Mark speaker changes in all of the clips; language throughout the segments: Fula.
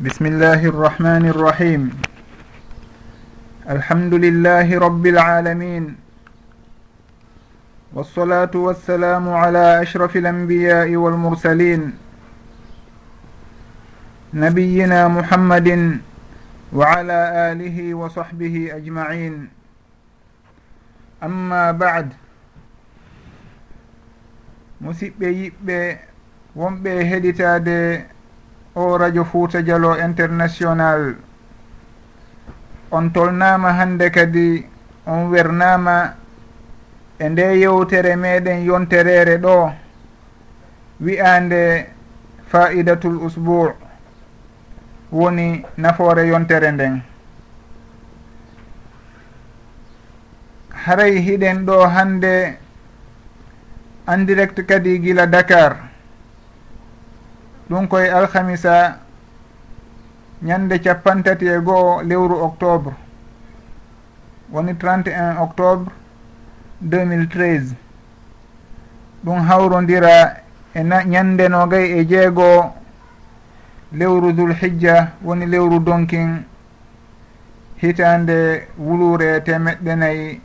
Speaker 1: بسم الله الرحمن الرحيم الحمد لله رب العالمين والصلاة والسلام على أشرف الأنبياء والمرسلين نبينا محمد وعلى آله وصحبه أجمعين أما بعد musidɓe yiɓɓe wonɓe heɗitade o radio fouta dialo international. On tolnama hande kadi on wernama e nde yewtere meɗen yonterere ɗo wi'ande faidatul usbou woni nafoore yontere nden. Haray hiɗen ɗo hande en direct kadi gila dakar. ɗum koye alhamisa ñande capantati e goho lewru octobre. Woni 31 octobre 2013 ɗum hawrodira e ñande nogay e jeegoo lewru dulhijja woni lewru donkin hitande wulure temeɗɗe nayyi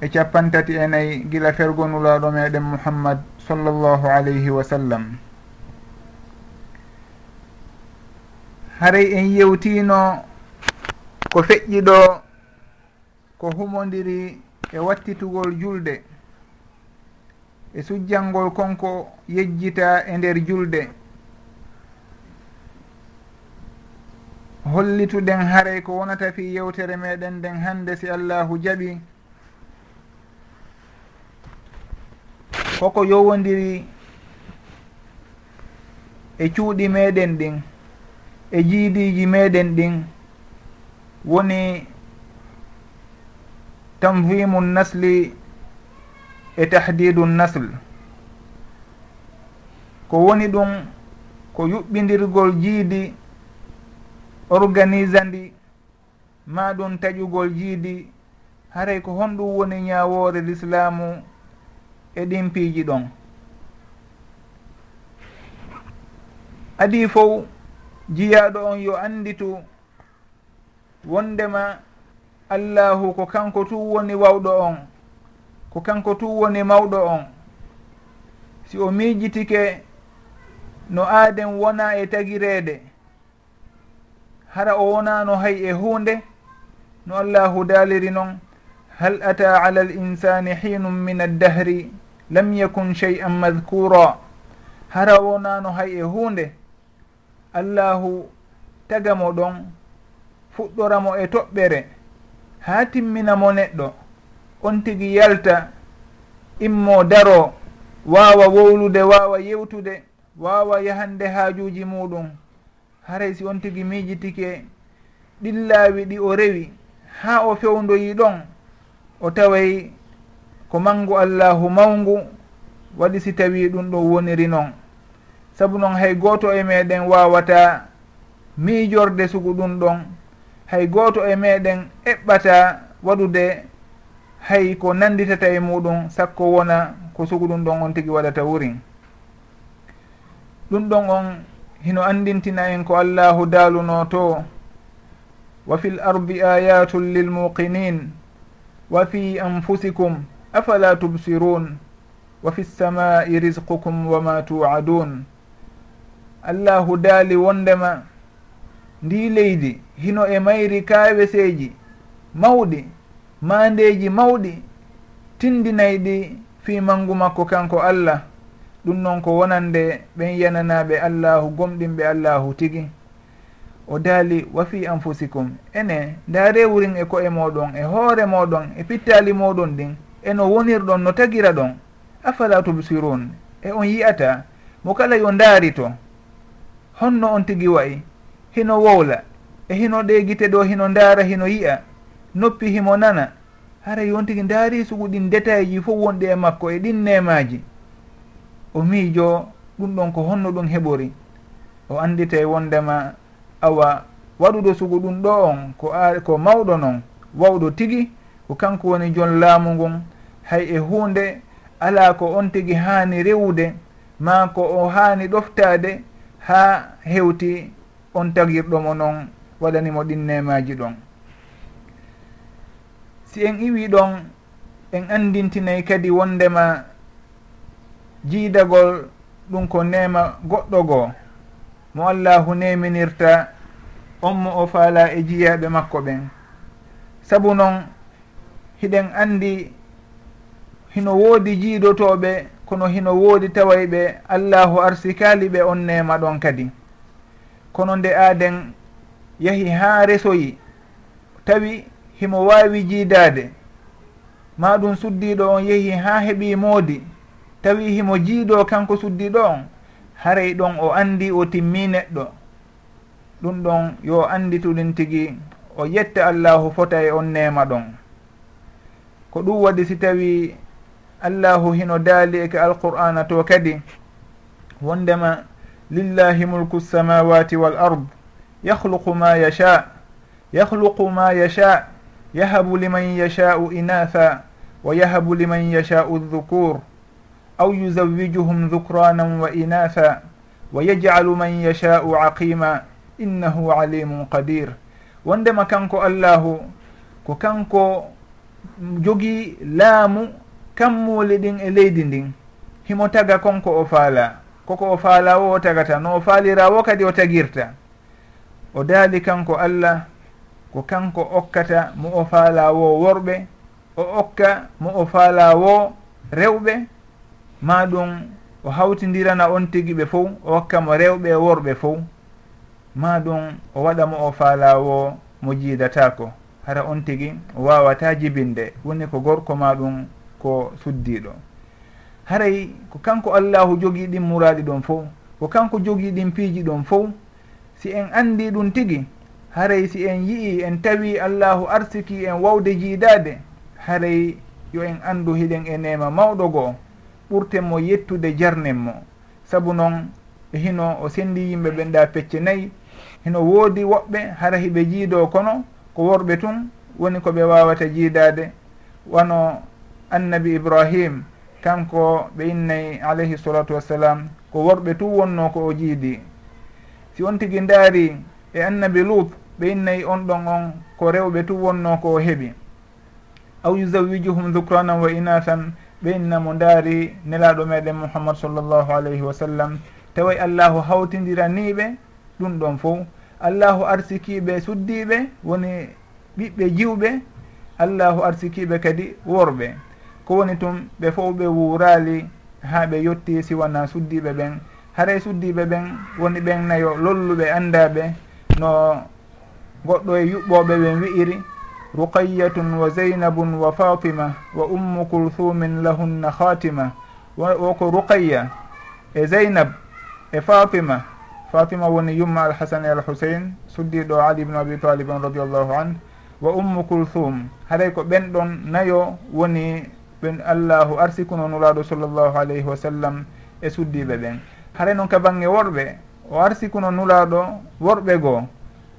Speaker 1: e capantati e nayyi gila fergonulaɗo meɗen mouhammad sallllahu alayhi wa sallam. haray en yewtino ko feƴƴi ɗo ko humodiri e wattitugol julde. E sujjangol konko yejjita e nder julde. Hollituɗen haray ko wonata fi yewtere meɗen nden hande si allahu jaɓi. Koko yowodiri e cuuɗi meɗen ɗin. e jiidiji meɗen ɗin woni tanvimu nasli e tahdidu nasl. Ko woni ɗum ko yuɓɓidirgol jiidi organisandi ma ɗum taƴugol jiidi haray ko honɗum woni ñawore l'islamu e ɗin piiji ɗon. Adi fof jiyaɗo on yo anditu wondema allahu ko kanko tu woni wawɗo on. Ko kanko tu woni mawɗo on. Si o miijitike no aaden wona e tagireede. Hara o wonano hay e hunde no allahu daaliri noon hal ata ala l insani hinum min addahri lam yakun shey an madkura hara wonano hay e hunde allahu tagamo ɗon fuɗɗoramo e toɓɓere ha timminamo neɗɗo. On tigi yalta immo daro wawa wowlude wawa yewtude wawa yahande haajuji muɗum. Haray si on tigi miijitike ɗillawi ɗi o rewi. Ha o fewndoyi ɗon o taway ko mangu allahu mawngu waɗi si tawi ɗum ɗo woniri noon saabu noon hay gooto e meɗen wawata miijorde sugu ɗum ɗon hay gooto e meɗen eɓɓata waɗude hay ko nanditata e muɗum sakko wona ko sugu ɗum ɗon on tigi waɗata wurin ɗum ɗon on hino andintina en ko allahu daaluno to wa fi l ardi ayatun lilmuqinin wa fi anfusikum afala tubsirun wa fi lsamai risqukum wa ma tuadun allahu daali wondema ndi leydi hino e mayri kaweseeji mawɗi maandeeji mawɗi tindinayɗi fii manngu makko kanko allah. Ɗum noon ko wonande ɓen yananaɓe allahu gomɗinɓe allahu tigi. O daali wa fi anfusikum. Ene nda rewrin e koye moɗon e hoore moɗon e pittali moɗon ɗin eno wonirɗon no tagira ɗon afala tubsirun e on yiyata mo kala yo ndaari to. honno on tigi wayi hino wowla e hino ɗe gite ɗo hino ndaara hino yiya noppi himo nana haray on tigi ndaari sugu ɗin détail ji fof wonɗi e makko e ɗin nemaji o miijo ɗum ɗon ko honno ɗum heɓori. O andite wondema awa waɗuɗo sugu ɗum ɗo on ko a ko mawɗo noon wawɗo tigi ko kanko woni jon laamu ngun hay e hunde ala ko on tigi haani rewde ma ko o haani ɗoftade ha hewti on tagirɗomo noon waɗanimo ɗin nemaji ɗon. Si en iwi ɗon en andintinayi kadi wondema jiidagol ɗum ko nema goɗɗo goo. Mo allahu neminirta on mo o faala e jiyaɓe makko ɓen. Sabu noon hiɗen andi hino woodi jiidotoɓe kono hino woodi taway ɓe allahu arsikali ɓe on nema ɗon kadi. Kono nde aaden yahi haa resoyi tawi himo waawi jiidaade ma ɗum suddiɗo on yehi haa heɓi moodi tawi himo jiido kanko suddiɗo on haray ɗon o anndi o timmi neɗɗo. Ɗum ɗon yo anndi tuɗin tigi o yetta allahu fota e on nema ɗon. Ko ɗum waɗi si tawi allahu hino daali eke alqur'ana to kadi wondema lillahi mulku lsamawati wal ard yahluqu ma yasha yahluqu ma yasha yahabu liman yashau inatha wa yahabu liman yashau dhukur aw yuzawijuhum dhukranan wa inatha wa yajcalu man yashau aqima innahu alimun qadir. Wondema kanko allahu ko kanko jogii laamu kammuli ɗin e leydi ndin himo taga konko o faala koko o faala wo o tagata no o faalira wo kadi o tagirta. O daali kanko allah ko kanko okkata mo o faala wo worɓe o okka mo o faala wo rewɓe ma ɗum o hawtidirana on tigi ɓe fof o hokka mo rewɓe e worɓe fof ma ɗum o waɗa mo o faala wo mo jiidatako hara on tigi o wawata jibinde woni ko gorko ma ɗum ko suddiɗo haray ko kanko allahu jogii ɗin muraɗi ɗon fof ko kanko jogii ɗin piiji ɗon fof si en anndi ɗum tigi haray si en yi'i en tawi allahu arsiki en wawde jiidade haray yo en anndu hiɗen e nema mawɗo goo ɓurten mo yettude jarnen mo. Sabu noon e hino o sendi yimɓe ɓen ɗa pecce nayyi hino woodi woɓɓe hara hiɓe jiido kono ko worɓe tun woni koɓe wawata jiidade wano annabi ibrahim kanko ɓe innayi alayhi salatu wassalam ko worɓe tu wonno ko o jiidi. Si on tigui ndaari e annabi lut ɓe innayi on ɗon on ko rewɓe tu wonno ko o heeɓi aw yusawijuhum dukranan wa inathan ɓe innamo ndaari nelaɗo meɗen mouhammad sallllahu alayhi wa sallam taway allahu hawtidiraniɓe ɗum ɗon fof allahu arsikiɓe suddiɓe woni ɓiɓɓe jiwɓe. Allahu arsikiɓe kadi worɓe. ko woni tum ɓe fof ɓe wuurali ha ɓe yetti siwana suddiɓe ɓen. Haray suddiɓe ɓen woni ɓen nayo lolluɓe andaɓe no goɗɗo e yuɓɓoɓe ɓen wi'iri ruqayyatun wa zeynabun wa fatima wa ummu kulthumin lahunna khatima woko ruqayya e zeynab e fatima fatima woni yumma alhasan e alhusein suddiɗo ali ibnu abi talibin radiallahu an wa ummu kulthum haray ko ɓen ɗon nayo woni ɓen allahu arsikuno nuraɗo sallllahu alayhi wa sallam e suddiɓe ɓen. Haray noon ka bange worɓe o arsikuno nulaɗo worɓe goo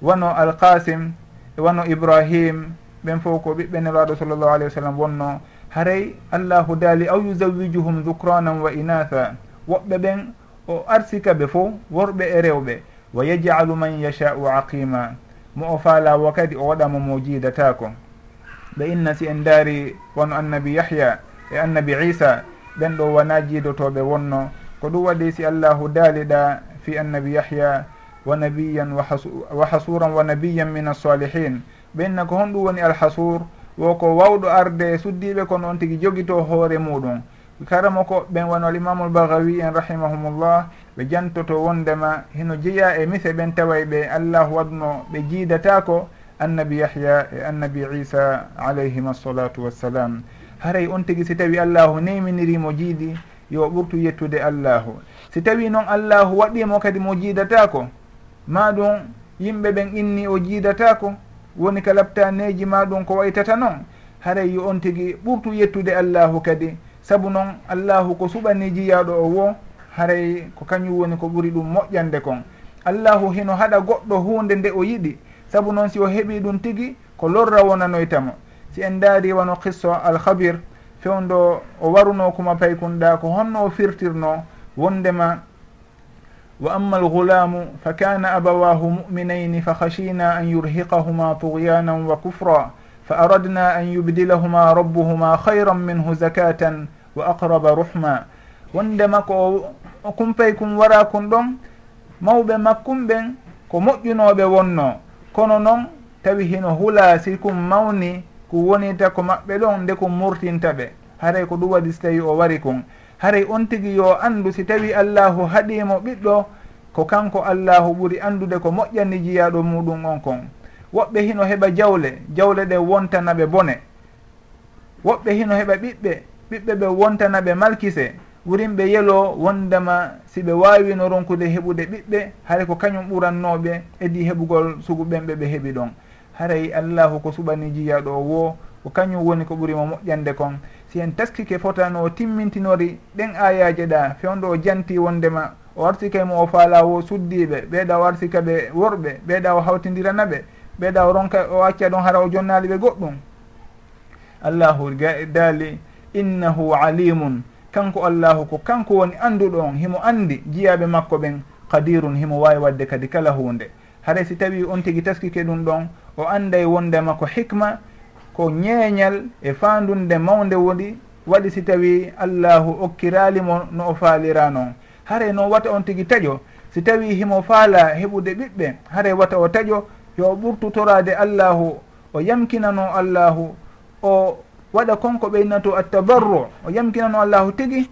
Speaker 1: wano alkasim e wano ibrahim ɓen fof ko ɓiɓɓe nelaɗo sallllahu alayhi wa sallam wonno. Haray allahu daali aw yusawijuhum ducranan wa inatha woɓɓe ɓen o arsika ɓe fof worɓe e rewɓe. Wa yajalu man yachau aqima mo o faalawo kadi o waɗamo mo jiidatako ɓe inna si en daari wono annabi yahya e annabi isa ɓen ɗo wona jiidotoɓe wonno. Ko ɗum waɗi si allahu daaliɗa fi annabi yahya wa nabiyan wa hasuran wa nabiyan min assalihin ɓenna ko honɗum woni alhasur wo ko wawɗo arde e suddiɓe kono on tigui joguito hoore muɗum. Karamo ko ɓen wano alimamu lbagawi en rahimahumullah ɓe jantoto wondema hino jeeya e mise ɓen taway ɓe allahu waɗno ɓe jiidatako annabi yahya e annabi isa alayhima assalatu wassalam. Haray on tigi si tawi allahu neminirimo jiidi yo ɓurtu yettude allahu. Si tawi noon allahu waɗimo kadi mo jiidatako ma ɗum yimɓe ɓen inni o jiidatako woni ka labtaneji ma ɗum ko waytata noon haray yo on tigi ɓurtu yettude allahu kadi. Saabu noon allahu ko suɓani jiyaɗo o wo haray ko kañum woni ko ɓuri ɗum moƴƴande kon. Allahu hino haɗa goɗɗo hunde nde o yiɗi. saabu noon si o heeɓi ɗum tigi ko lorra wonanoytamo. Si en daari wano qisso alhabir fewndo o waruno kuma paykunɗa ko honno o firtirno wondema wa amma algulamu fa kana abawahu muminayni fa khashina an yurhiqahuma tugyanan wa kufra fa aradna an yubdilahuma rabbuhuma hayran minhu zakatan wa aqraba ruhma. Wondema ko o kumpay kum wara kun ɗon mawɓe makkum ɓen ko moƴƴunoɓe wonno. kono noon tawi hino hula sikum mawni ko wonita ko maɓɓe ɗon nde ko murtinta ɓe. Haray ko ɗum waɗi so tawi o wari kon. Haray on tigi yo andu si tawi allahu haɗimo ɓiɗɗo ko kanko allahu ɓuri andude ko moƴƴani jiyaɗo muɗum on kon. Woɓɓe hino heɓa jawle jawle ɗe wontanaɓe bone. Woɓɓe hino heɓa ɓiɓɓe ɓiɓɓe ɓe wontanaɓe malkise. wurinɓe yelo wondema si ɓe wawino ronkude heɓude ɓiɓɓe haray ko kañum ɓurannoɓe edi heɓugol sugu ɓenɓe ɓe heeɓi ɗon. Haray allahu ko suɓani jiya ɗo wo ko kañum woni ko ɓurimo moƴƴande kon. Si en taskike fotano o timmintinori ɗen ayaje ɗa fewdo o janti wondema o arsikaymo o faala wo suddiɓe ɓeeɗa o arsika ɓe worɓe ɓeeɗa o hawtidirana ɓe ɓeeɗa o ronka o acca ɗon hara o jonnali ɓe goɗɗum. Allahu daali innahu alimun. kanko allahu ko kanko woni anduɗo on himo andi jiyaɓe makko ɓen kadirun himo wawi wadde kadi kala hunde. Haray si tawi on tigui taskike ɗum ɗon o anday wondema ko hikma ko ñeeñal e fandunde mawde woni waɗi si tawi allahu okkiralimo no o faalira noon haray noon wata on tigui taƴo si tawi himo faala heɓude ɓiɓɓe haray wata o taƴo yo ɓurtu torade allahu o yamkinano allahu o waɗa konko ɓeynato attabarru. O yamkinano allahu tigi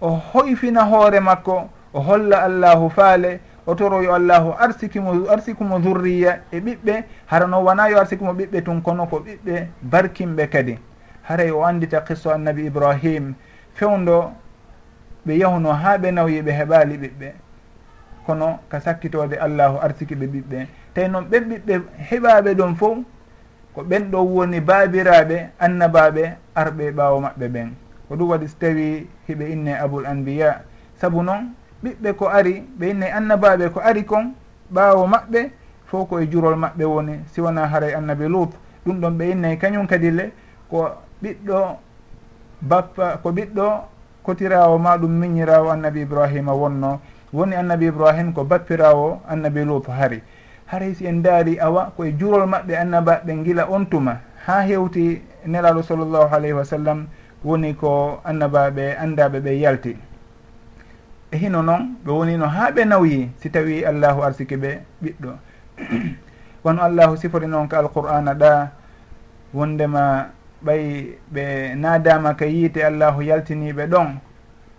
Speaker 1: o hoyfina hoore makko o holla allahu faale o toroyo allahu arsikimo arsikumo zurriya e ɓiɓɓe. Hara harano wona yo arsikimo ɓiɓɓe tun kono ko ɓiɓɓe barkinɓe kadi. Haray o andita qisso annabi ibrahim. Fewndo ɓe yahuno ha ɓe nawyi ɓe heɓali ɓiɓɓe. Kono ka sakkitode allahu arsiki ɓe ɓiɓɓe. Tawi noon ɓen ɓiɓɓe heɓaɓe ɗon fof ko ɓen ɗo woni baabiraɓe annabaɓe arɓe ɓaawo maɓɓe ɓen. Ko ɗum waɗi so tawi hiɓe inne aboul anbiya. Saabu noon ɓiɓɓe ko ari ɓe inne annabaɓe ko ari kon ɓaawo maɓɓe fof koye jurol maɓɓe woni siwona haray annabi lut. Ɗum ɗon ɓe inne kañum kadi le ko ɓiɗɗo bappa ko ɓiɗɗo kotirawo ma ɗum miñirawo annabi ibrahima wonno. Woni annabi ibrahim ko bappirawo annabi lut hari. haray si en daari awa koye jurol maɓɓe annaba ɓe gila on tuma. Ha hewti nelaɗo sallllahu alayhi wa sallam woni ko annabaɓe andaɓe ɓe yalti. E hino noon ɓe wonino ha ɓe nawyi si tawi allahu arsiki ɓe ɓiɗɗo. Wono allahu sifori noon ka alqur'ana ɗa wondema ɓay ɓe nadama ka yiite allahu yaltiniɓe ɗon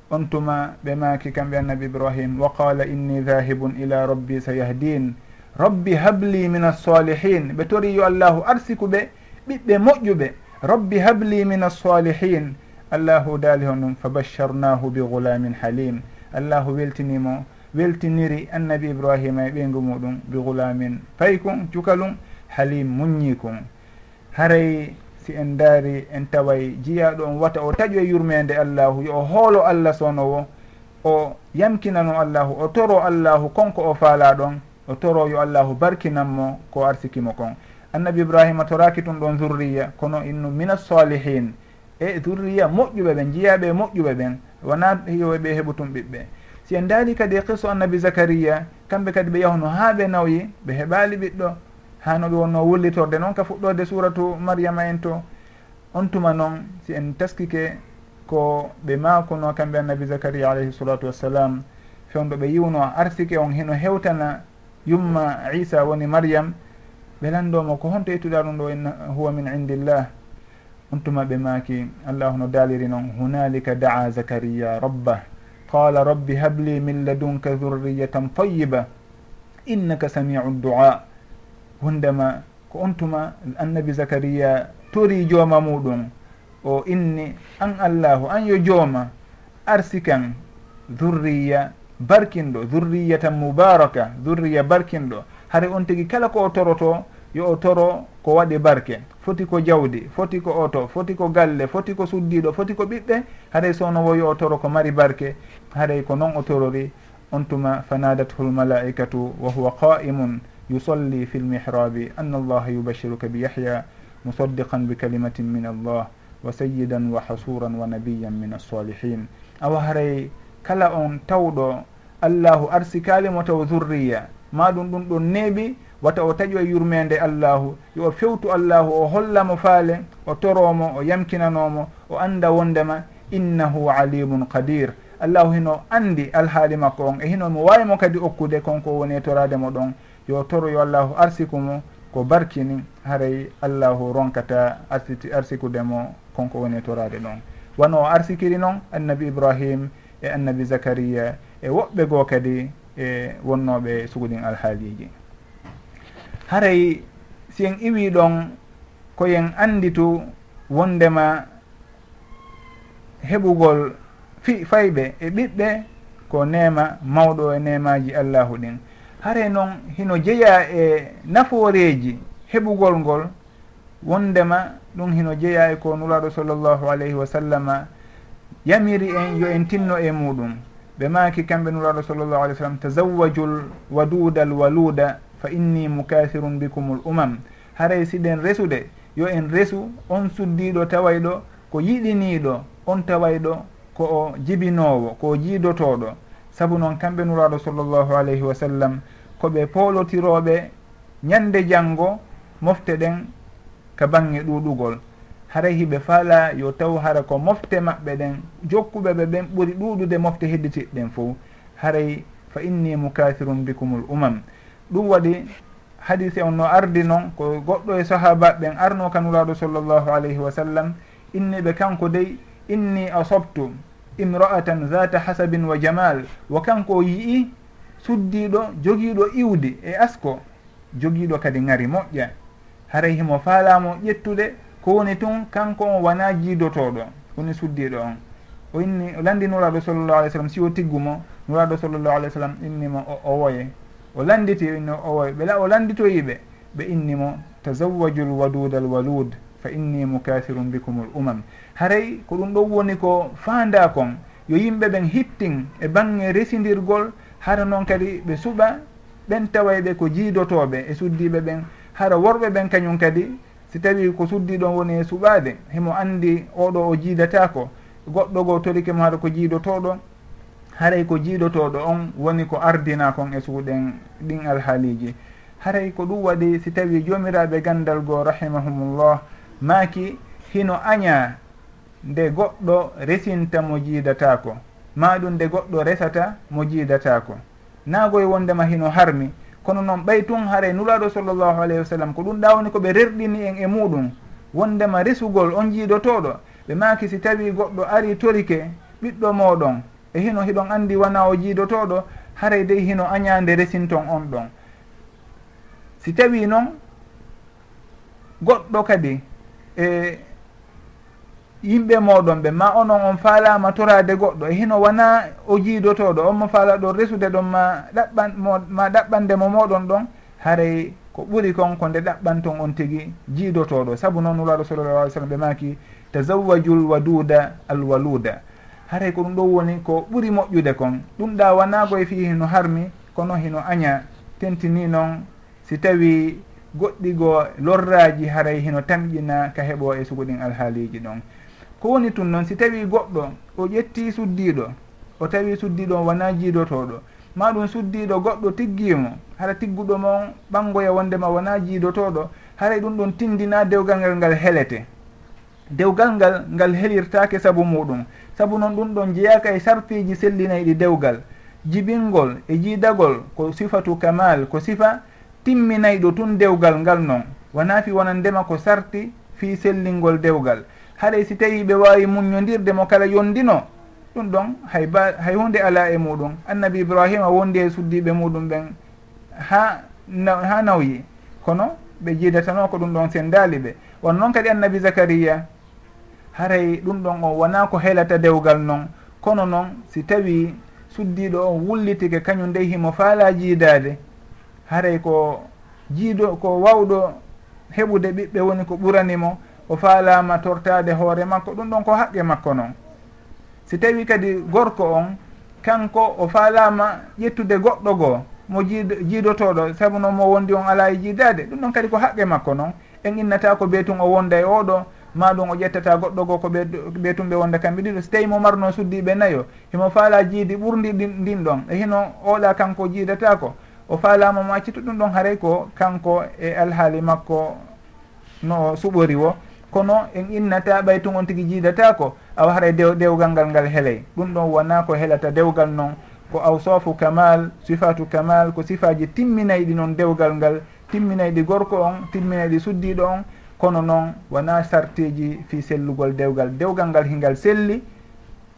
Speaker 1: on tuma ɓe maki kamɓe annabi ibrahim wa qala inni dhahibun ila rabbi sayahdin. rabbi habli min assalihin ɓe tori yo allahu arsiku ɓe ɓiɓɓe moƴƴuɓe. Rabbi habli min assalihin allahu daali hon ɗum fa basharnahu bi gulamin halim allahu weltinimo weltiniri annabi ibrahima e ɓeygu muɗum bi gulamin paykon cukalum halim muññi kon haray si en daari en taway jiyaɗo on wata o taƴo e yurmede allahu yo o hoolo allah sonowo o yamkinano allahu o toro allahu konko o faala ɗon o toro yo allahu barkinanmo ko arsikimo kon. Annabi ibrahima toraki tum ɗon zurriya kono innu mina salihin. E zurriya moƴƴuɓe ɓen jiyaɓe moƴƴuɓe ɓen wona hiyoɓe ɓe heɓu tum ɓiɓɓe. Si en daali kadi e qisso annabi zacaria kamɓe kadi ɓe yahno ha ɓe nawyi ɓe heɓali ɓiɗɗo hano ɓe wonno wullitorde. Noon ka fuɗɗode suratu mariama en to on tuma noon si en taskike ko ɓe makuno kamɓe annabi zacaria alayhi salatu wassalam. Fewndo ɓe yiwno arsike on heno hewtana yumma isa woni mariame ɓe landomo ko honto ittuɗa ɗum ɗo inna huwa min indillah. On tuma ɓe maaki allahu no daaliri noon hunalika daa zacaria rabbah qala rabbi habli min ladunka dhurriyatan tayiba innaka samiu du'a wondema ko on tuma annabi zacaria tori jooma muɗum o inni an allahu an yo jooma arsikan dhurriya barkinɗo dhurriyatan mubaraka dhurriya barkinɗo. Hare on tigui kala ko o toroto yo o toro ko waɗi barke. Foti ko jawdi foti ko oto foti ko galle foti ko suddiɗo foti ko ɓiɓɓe. Haray sownowo yo o toro ko mari barke. Haray ko noon o torori on tuma fanadathul malaikatu wa huwa qaimun yusolli fi lmihrabi anna allaha yubashiruka bi yahya musaddiqan bi kalimatin min allah wa sayidan wa hasuran wa nabiyan min alsalihin awa haray kala on tawɗo allahu arsikalimo taw zurriya. Ma ɗum ɗum ɗon neeɓi wata o taƴo e yurmede allahu. Yo o fewtu allahu o hollamo faale o toromo o yamkinanomo o anda wondema innahu alimun qadir allahu hino andi alhaali makko on e hino mo wawimo kadi okkude konko woni e torade mo ɗon yo toro yo allahu arsikumo ko barkini haray allahu ronkata arsiti arsikudemo konko woni e torade ɗon. Wano o arsikiri noon annabi ibrahim e annabi zacharia e woɓɓe goo kadi e wonnoɓe suguɗin alhaaliji. Haray si en iwi ɗon koyen anditu wondema heɓugol fi fayɓe e ɓiɓɓe ko nema mawɗo e nemaji allahu ɗin. Hare noon hino jeeya e nafooreji heɓugol ngol wondema ɗum hino jeeya e ko nuraɗo sallllahu alayhi wa sallama yamiri en yo en tinno e muɗum. ɓe maaki kamɓe nuraɗo sallllahu alih w sallam tazawwaju l waduda al fa inni mukahirum bikum l umam. Haray siɗen resude yo en resu on suddiɗo tawayɗo ko yiɗiniɗo on tawayɗo ko o jibinowo ko jiidotoɗo saabu noon kamɓe nuraɗo sallllahu alayhi wa sallam koɓe poolotiroɓe ñande janngo mofte ɗen ka bange ɗuɗugol haray hiɓe fala yo taw hara ko mofte maɓɓe ɗen. Jokkuɓe ɓe ɓen ɓuri ɗuɗude mofte hedditiɗɗen fo haray fa inni mukathirum bikumul umam. Ɗum waɗi hadise on no ardi noon ko goɗɗo e sahaba ɓen arno kanuraɗo sallllahu alayhi wa sallam inni ɓe kanko dey inni asobtu imra'atan zata hasabin wa jamal. Wo kanko yi'i suddiɗo jogiiɗo iwdi e asko jogiiɗo kadi ŋari moƴƴa. Haray himo faalamo ƴettude ko woni tun kanko on wona jiidotoɗo woni suddiɗo on. O inni o landi nuraɗo sallllahu alih w sallam si o tiggumo nuraɗo sallllahu alih w sallam innimo o woye o landiti inni o woye ɓela o landitoyiɓe ɓe innimo tazawwaju l waduda al walud fa inni mukathirum bikum l umam. Haray ko ɗum ɗon woni ko faanda kon yo yimɓe ɓen hittin e bange residirgol hara noon kadi ɓe suɓa ɓen tawayɓe ko jiidotoɓe e suddiɓe ɓen hara worɓe ɓen kañum kadi si tawi ko suddiɗon woni e suɓade himo andi oɗo o jiidatako goɗɗo goo torike mo haɗa ko jiidotoɗo haray ko jiidotoɗo on woni ko ardina kon e suuɗen ɗin alhaaliji haray ko ɗum waɗi si tawi jomiraɓe gandal goo rahimahumullah maaki hino aña nde goɗɗo resinta mo jiidatako maɗum nde goɗɗo resata mo jiidatako naagoye wondema hino harmi kono noon ɓay tun haare nulaɗo sallllahu alayhi wa sallam ko ɗum ɗawni koɓe rerɗini en e muɗum wondema resugol on jiidotoɗo ɓe maaki si tawi goɗɗo ari torike ɓiɗɗo moɗon e hino hiɗon andi wona o jiidotoɗo haray dey hino añande resinton on ɗon. Si tawi noon goɗɗo kadi e eh, yimɓe moɗon ɓe ma onon on faalama torade goɗɗo. E hino wona o jiidotoɗo on mo faala ɗon resude ɗon ma ɗaɓɓan mo ma ɗaɓɓandemo moɗon ɗon haray ko ɓuri kon ko nde ɗaɓɓanton on tigui jiidotoɗo. Saabu noon nuraɗo sallallah alih sallam ɓe maki tazawwajul waduda alwaluda haray ko ɗum ɗo woni ko ɓuri moƴƴude kon. Ɗum ɗa wanago e fi hino harmi kono hino aña tentini noon si tawi goɗɗigo lorraji haray hino tamƴina ka heeɓo e suguɗin alhaaliji ɗon. ko woni tun noon si tawi goɗɗo o ƴetti suddiɗo o tawi suddiɗo o wona jiidotoɗo ma ɗum suddiɗo goɗɗo tiggimo hara tigguɗo mon ɓangoya wondema wona jiidotoɗo haray ɗum ɗon tindina dewgal ngal ngal helete. Dewgal ngal ngal helirtake saabu muɗum saabu noon ɗum ɗon jeeyaka e sarpiji sellinayɗi dewgal jibingol e jiidagol ko sifatu kamal ko sifa timminayɗo tun dewgal ngal noon. Wona fi wona ndema ko sarti fi sellingol dewgal haɗay si tawi ɓe wawi muñodirde mo kala yondino ɗum ɗon hay ba hay hunde ala e muɗum. Annabi ibrahima wondi e suddiɓe muɗum ɓen ha na, ha nawyi. Kono ɓe jiidatano ko ɗum ɗon sendali ɓe. Won noon kadi annabi zacaria haray ɗum ɗon o wona ko helata dewgal noon kono noon si tawi suddiɗo o wullitike kañum ndey himo faala jiidade haray ko jiido ko wawɗo heɓude ɓiɓɓe woni ko ɓuranimo o faalama tortade hoore makko ɗum ɗon ko haqqe makko noon si tawi kadi gorko on kanko o faalama ƴettude goɗɗo goo mo jiid jiidotoɗo saabu noon mo wondi on ala e jiidade ɗum ɗon kadi ko haqqe makko noon en innata ko ɓeytun o wonda e oɗo ma ɗum o ƴettata goɗɗo goo ko ɓeytun ɓe wonda kamɓe ɗiɗo. So tawi mo marno suddiɓe nayo himo faala jiidi ɓurdi ndin ɗon. E hino oɗa kanko jiidata ko o faalama mo accitu ɗum ɗon haaray ko kanko e alhaali makko no suɓori o kono en innata ɓay tun on tigui jiidata ko awa haray dew dewgal ngal ngal heeley ɗum ɗon wona ko heelata dewgal noon ko awsafu kamal sifatu kamal ko sifaji timminayɗi noon dewgal ngal. Timminayɗi gorko on timminayɗi suddiɗo on kono noon wona sarteji fi sellugol dewgal. Dewgal ngal hingal selli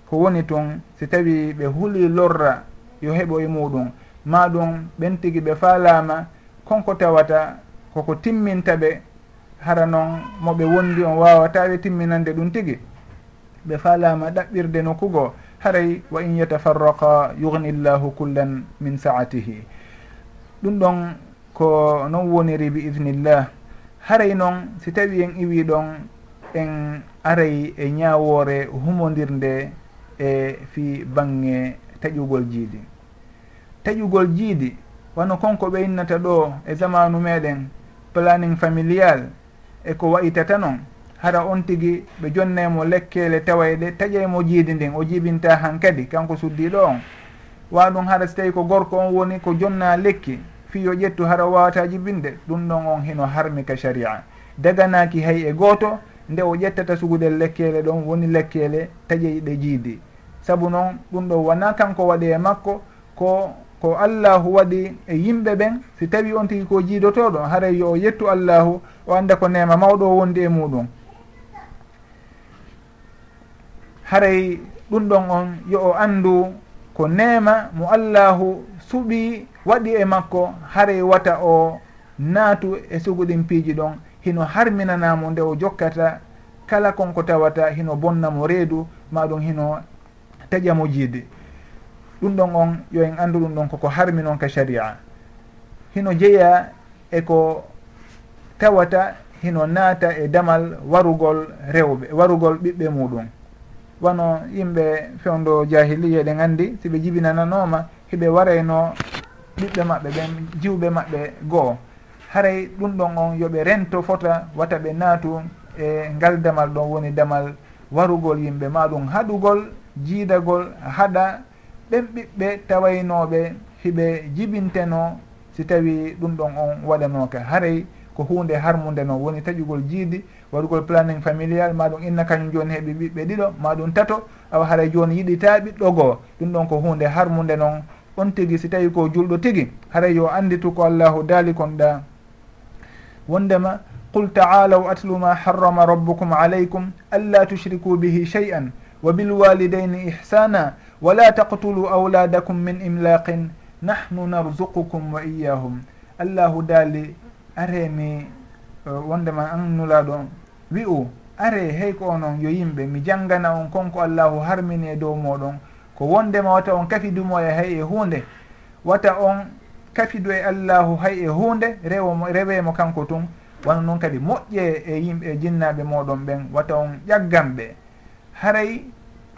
Speaker 1: ko woni toon si tawi ɓe huuli lorra yo heɓo e muɗum. Ma ɗum ɓen tigui ɓe faalama konko tawata koko timminta ɓe hara noon moɓe wondi on wawata ɓe timminande ɗum tigui ɓe falama ɗaɓɓirde nokkugo haray wa in yatafarraqa yugni llahu kullan min saatihi. Ɗum ɗon ko non woniri bi idnillah haray noon si tawi en iwi ɗon en aray e ñawore humodirde e fi bange taƴugol jiidi. Taƴugol jiidi wano konko ɓe innata ɗo e zamanu meɗen planning familial eko wayitata noon hara on tigi ɓe jonnaymo lekkele tawayɗe taƴaymo jiidi ndin o jibinta han kadi kanko suddiɗo on. Wa ɗum hara so tawi ko gorko on woni ko jonna lekki fiyo ƴettu hara wawata jibinde ɗum ɗon on hino harmika sharia. Daganaki hay e gooto nde o ƴettata sugudel lekkele ɗon woni lekkele taƴeyɗe jiidi. Saabu noon ɗum ɗo wona kanko waɗi e makko ko ko allahu waɗi e yimɓe ɓen si tawi on tigi ko jiidotoɗo haray yo o yettu allahu o anda ko nema mawɗo o wondi e muɗum. Haray ɗum ɗon on yo o andu ko nema mo allahu suɓi waɗi e makko haray wata o naatu e suguɗin piiji ɗon hino harminanamo nde o jokkata kala konko tawata hino bonnamo reedu maɗum hino taƴamo jiide. ɗum ɗon on yo en anndu ɗum ɗon koko harmi noon ka sharia. Hino jeeya eko tawata hino naata e damal warugol rewɓe warugol ɓiɓɓe muɗum. Wano yimɓe fewndo jahiliya ɗen anndi si ɓe jibinananoma hiɓe warayno ɓiɓɓe maɓɓe ɓen jiwɓe maɓɓe goo. Haray ɗum ɗon on yoɓe rento fota wata ɓe naatu e ngal damal ɗon woni damal warugol yimɓe maɗum. Haɗugol jiidagol haɗa ɓen ɓiɓɓe tawaynoɓe hiɓe jibinteno si tawi ɗum ɗon on waɗanoka haray ko hunde harmude noon woni taƴugol jiidi waɗugol planning familial maɗum inna kañum joni heeɓi ɓiɓɓe ɗiɗo maɗum tato awa haray joni yiɗita ɓiɗɗo goo ɗum ɗon ko hunde harmude noon on tigui si tawi ko julɗo tigui haray yo anditu ko allahu daali konɗa wondema qul taalaw atlu ma harrama rabbukum alaykum alla tushriku bihi shey an wa bilwalidaini ihsana wala taqtulu auladakum min imlaqin nahnu narzuqukum wa iyahum allahu daali are mi wondema annulaɗo wi u are hey ko onon yo yimɓe mi janngana on konko allahu harmini e dow moɗon ko wondema wata on kafidumo e hay e hunde wata on kafidu e allahu hay e hunde rewo rewemo kanko tun. Wona noon kadi moƴƴe e yimɓe e jinnaɓe moɗon ɓen. Wata on ƴagganɓe haray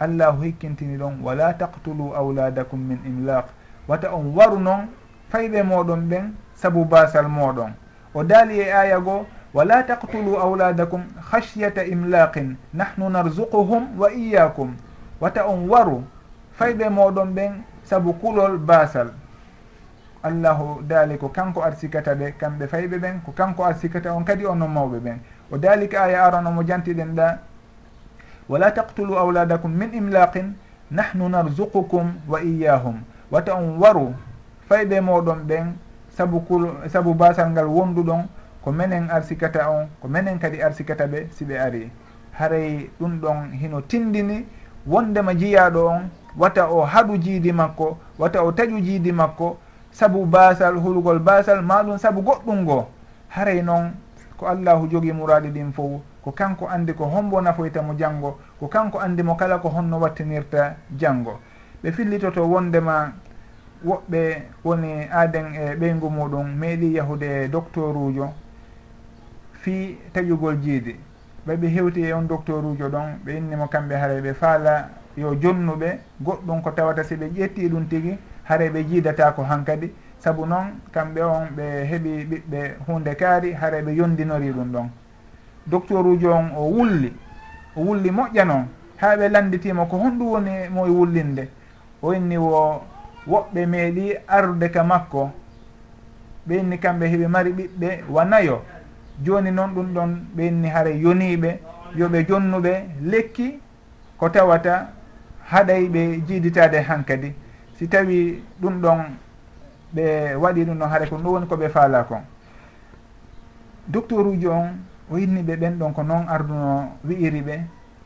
Speaker 1: allahu hikkintini ɗon wala taqtulu auladakum min imlaq. Wata on waru noon fayɓe moɗon ɓen saabu basal moɗon. O daali e aya goo wala taqtulu auladakum hashyata imlaqin nahnu narzuquhum wa iyakum wata on waru fayɓe moɗon ɓen saabu kulol basal. Allahu daali ko kanko arsikata ɓe kamɓe fayɓe ɓen ko kanko arsikata on kadi onon mawɓe ɓen. O daali ka aya arano mo jantiɗen ɗa wala taqtulu auladakum min imlaqin nahnu narzuqukum wa iyahum wata on waru fayɓe moɗon ɓen sabu kul sabu basal ngal wonduɗon ko menen arsikata on ko menen kadi arsikata ɓe si ɓe ari haray ɗum ɗon hino tindini wondema jiyaɗo on wata o haɗu jiidi makko wata o taƴu jiidi makko sabu basal hulgol basal maɗum saabu goɗɗum ngoo haray noon ko allahu jogui muraɗi ɗin fof ko kanko andi ko hombo nafoytamo janngo ko kanko andi mo kala ko honno wattinirta janngo. Ɓe fillitoto wondema woɓɓe woni aaden e ɓeygu muɗum meeɗi yahude e docteur ujo fi taƴugol jiidi. Ɓaɓe hewti e on docteur ujo ɗon ɓe innimo kamɓe haray ɓe faala yo jonnuɓe goɗɗum ko tawata si ɓe ƴetti ɗum tigi haray ɓe jiidata ko hankadi saabu noon kamɓe on ɓe heeɓi ɓiɓɓe hunde kaari haray ɓe yondinori ɗum ɗon. docteur uji on o wulli o wulli moƴƴa noon ha ɓe landitimo ko honɗum woni moye wullinde o inni wo woɓɓe meeɗi arde ka makko ɓe inni kamɓe heɓe mari ɓiɓɓe wanayo joni noon ɗum ɗon ɓe inni haara yoniɓe yoɓe jonnuɓe lekki ko tawata haɗay ɓe jiiditade hankadi si tawi ɗum ɗon ɓe waɗi ɗum ɗon haara kon ɗum woni koɓe faala kon docteur uji on o yinni ɓe ɓen ɗon ko noon arduno wi'iri ɓe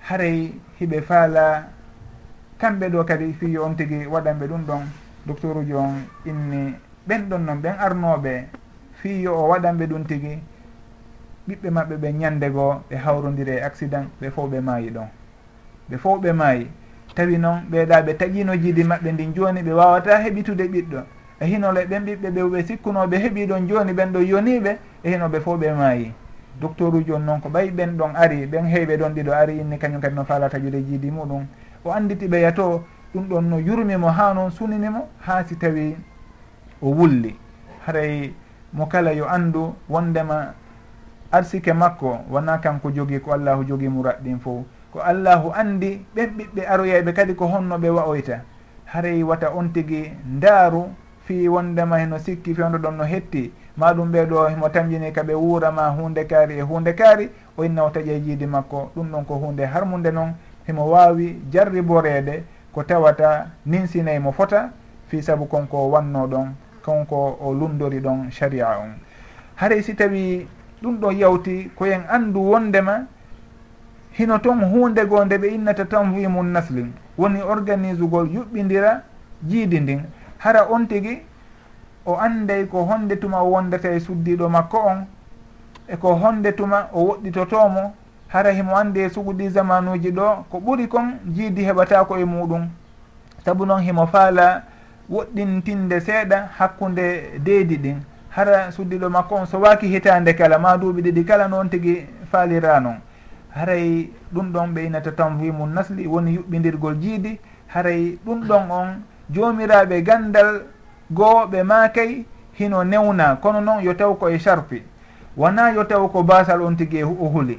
Speaker 1: haray hiɓe faala. Kamɓe ɗo kadi fiyo on tigui waɗanɓe ɗum ɗon docteur uji on inni ɓen ɗon noon ɓen arnoɓe fiyo o waɗanɓe ɗum tigui ɓiɓɓe maɓɓe ɓe ñande goo ɓe hawrodiri e accident ɓe fof ɓe maayi ɗon. Ɓe fof ɓe maayi. Tawi noon ɓeeɗa ɓe taƴino jiidi maɓɓe ndin joni ɓe wawata heɓitude ɓiɗɗo. E hinole ɓen ɓiɓɓe ɓe ɓe sikkunoɓe heeɓi ɗon joni ɓen ɗo yoniɓe e hinoɓe fof ɓe maayi. docteur uji on noon ko ɓay ɓen ɗon ari ɓen heyɓe ɗon ɗiɗo ari inni kañum kadi no falata juuɗe jiidi muɗum. O anditi ɓeya to ɗum ɗon no yurmimo ha noon suninimo ha si tawi o wulli. Haray mo kala yo andu wondema arsike makko wona kanko jogui ko allahu jogui jogii muraɗɗin fo ko allahu andi ɓen ɓiɓɓe aroyayɓe kadi ko honno ɓe wa'oyta haray wata on tigui ndaaru fi wondema heno sikki fewndo ɗon no hetti. ma ɗum ɓeeɗo mo tamjini kaɓe wuurama hunde kaari. E hunde kaari o inna o taƴa e jiidi makko. Ɗum ɗon ko hunde harmude noon himo wawi jarriboreede ko tawata ninsinay mo fota fi saabu konko wanno ɗon konko o lundori ɗon sharia on. Haray si tawi ɗum ɗo yawti koyen andu wondema hino toon hunde goo nde ɓe innata tanwimun naslin woni organise ugol yuɓɓidira jiidi ndin. Hara on tigui o anday ko honde tuma o wondata e suddiɗo makko on eko honde tuma o woɗɗitotomo hara himo andi e suguɗi zamanuji ɗo ko ɓuri kon jiidi heɓatako e muɗum saabu noon himo faala woɗɗintinde seeɗa hakkude deedi ɗin. Hara suddiɗo makko on so waki hitande kala ma duuɓi ɗiɗi kala noon tigui faalira noon. Haray ɗum ɗon ɓe inata tanvimu nasli woni yuɓɓidirgol jiidi haray ɗum ɗon on jomiraɓe gandal goo ɓe maakay hino newna kono noon yo taw koye charpi wona yo taw ko e basal on tigui o e huuli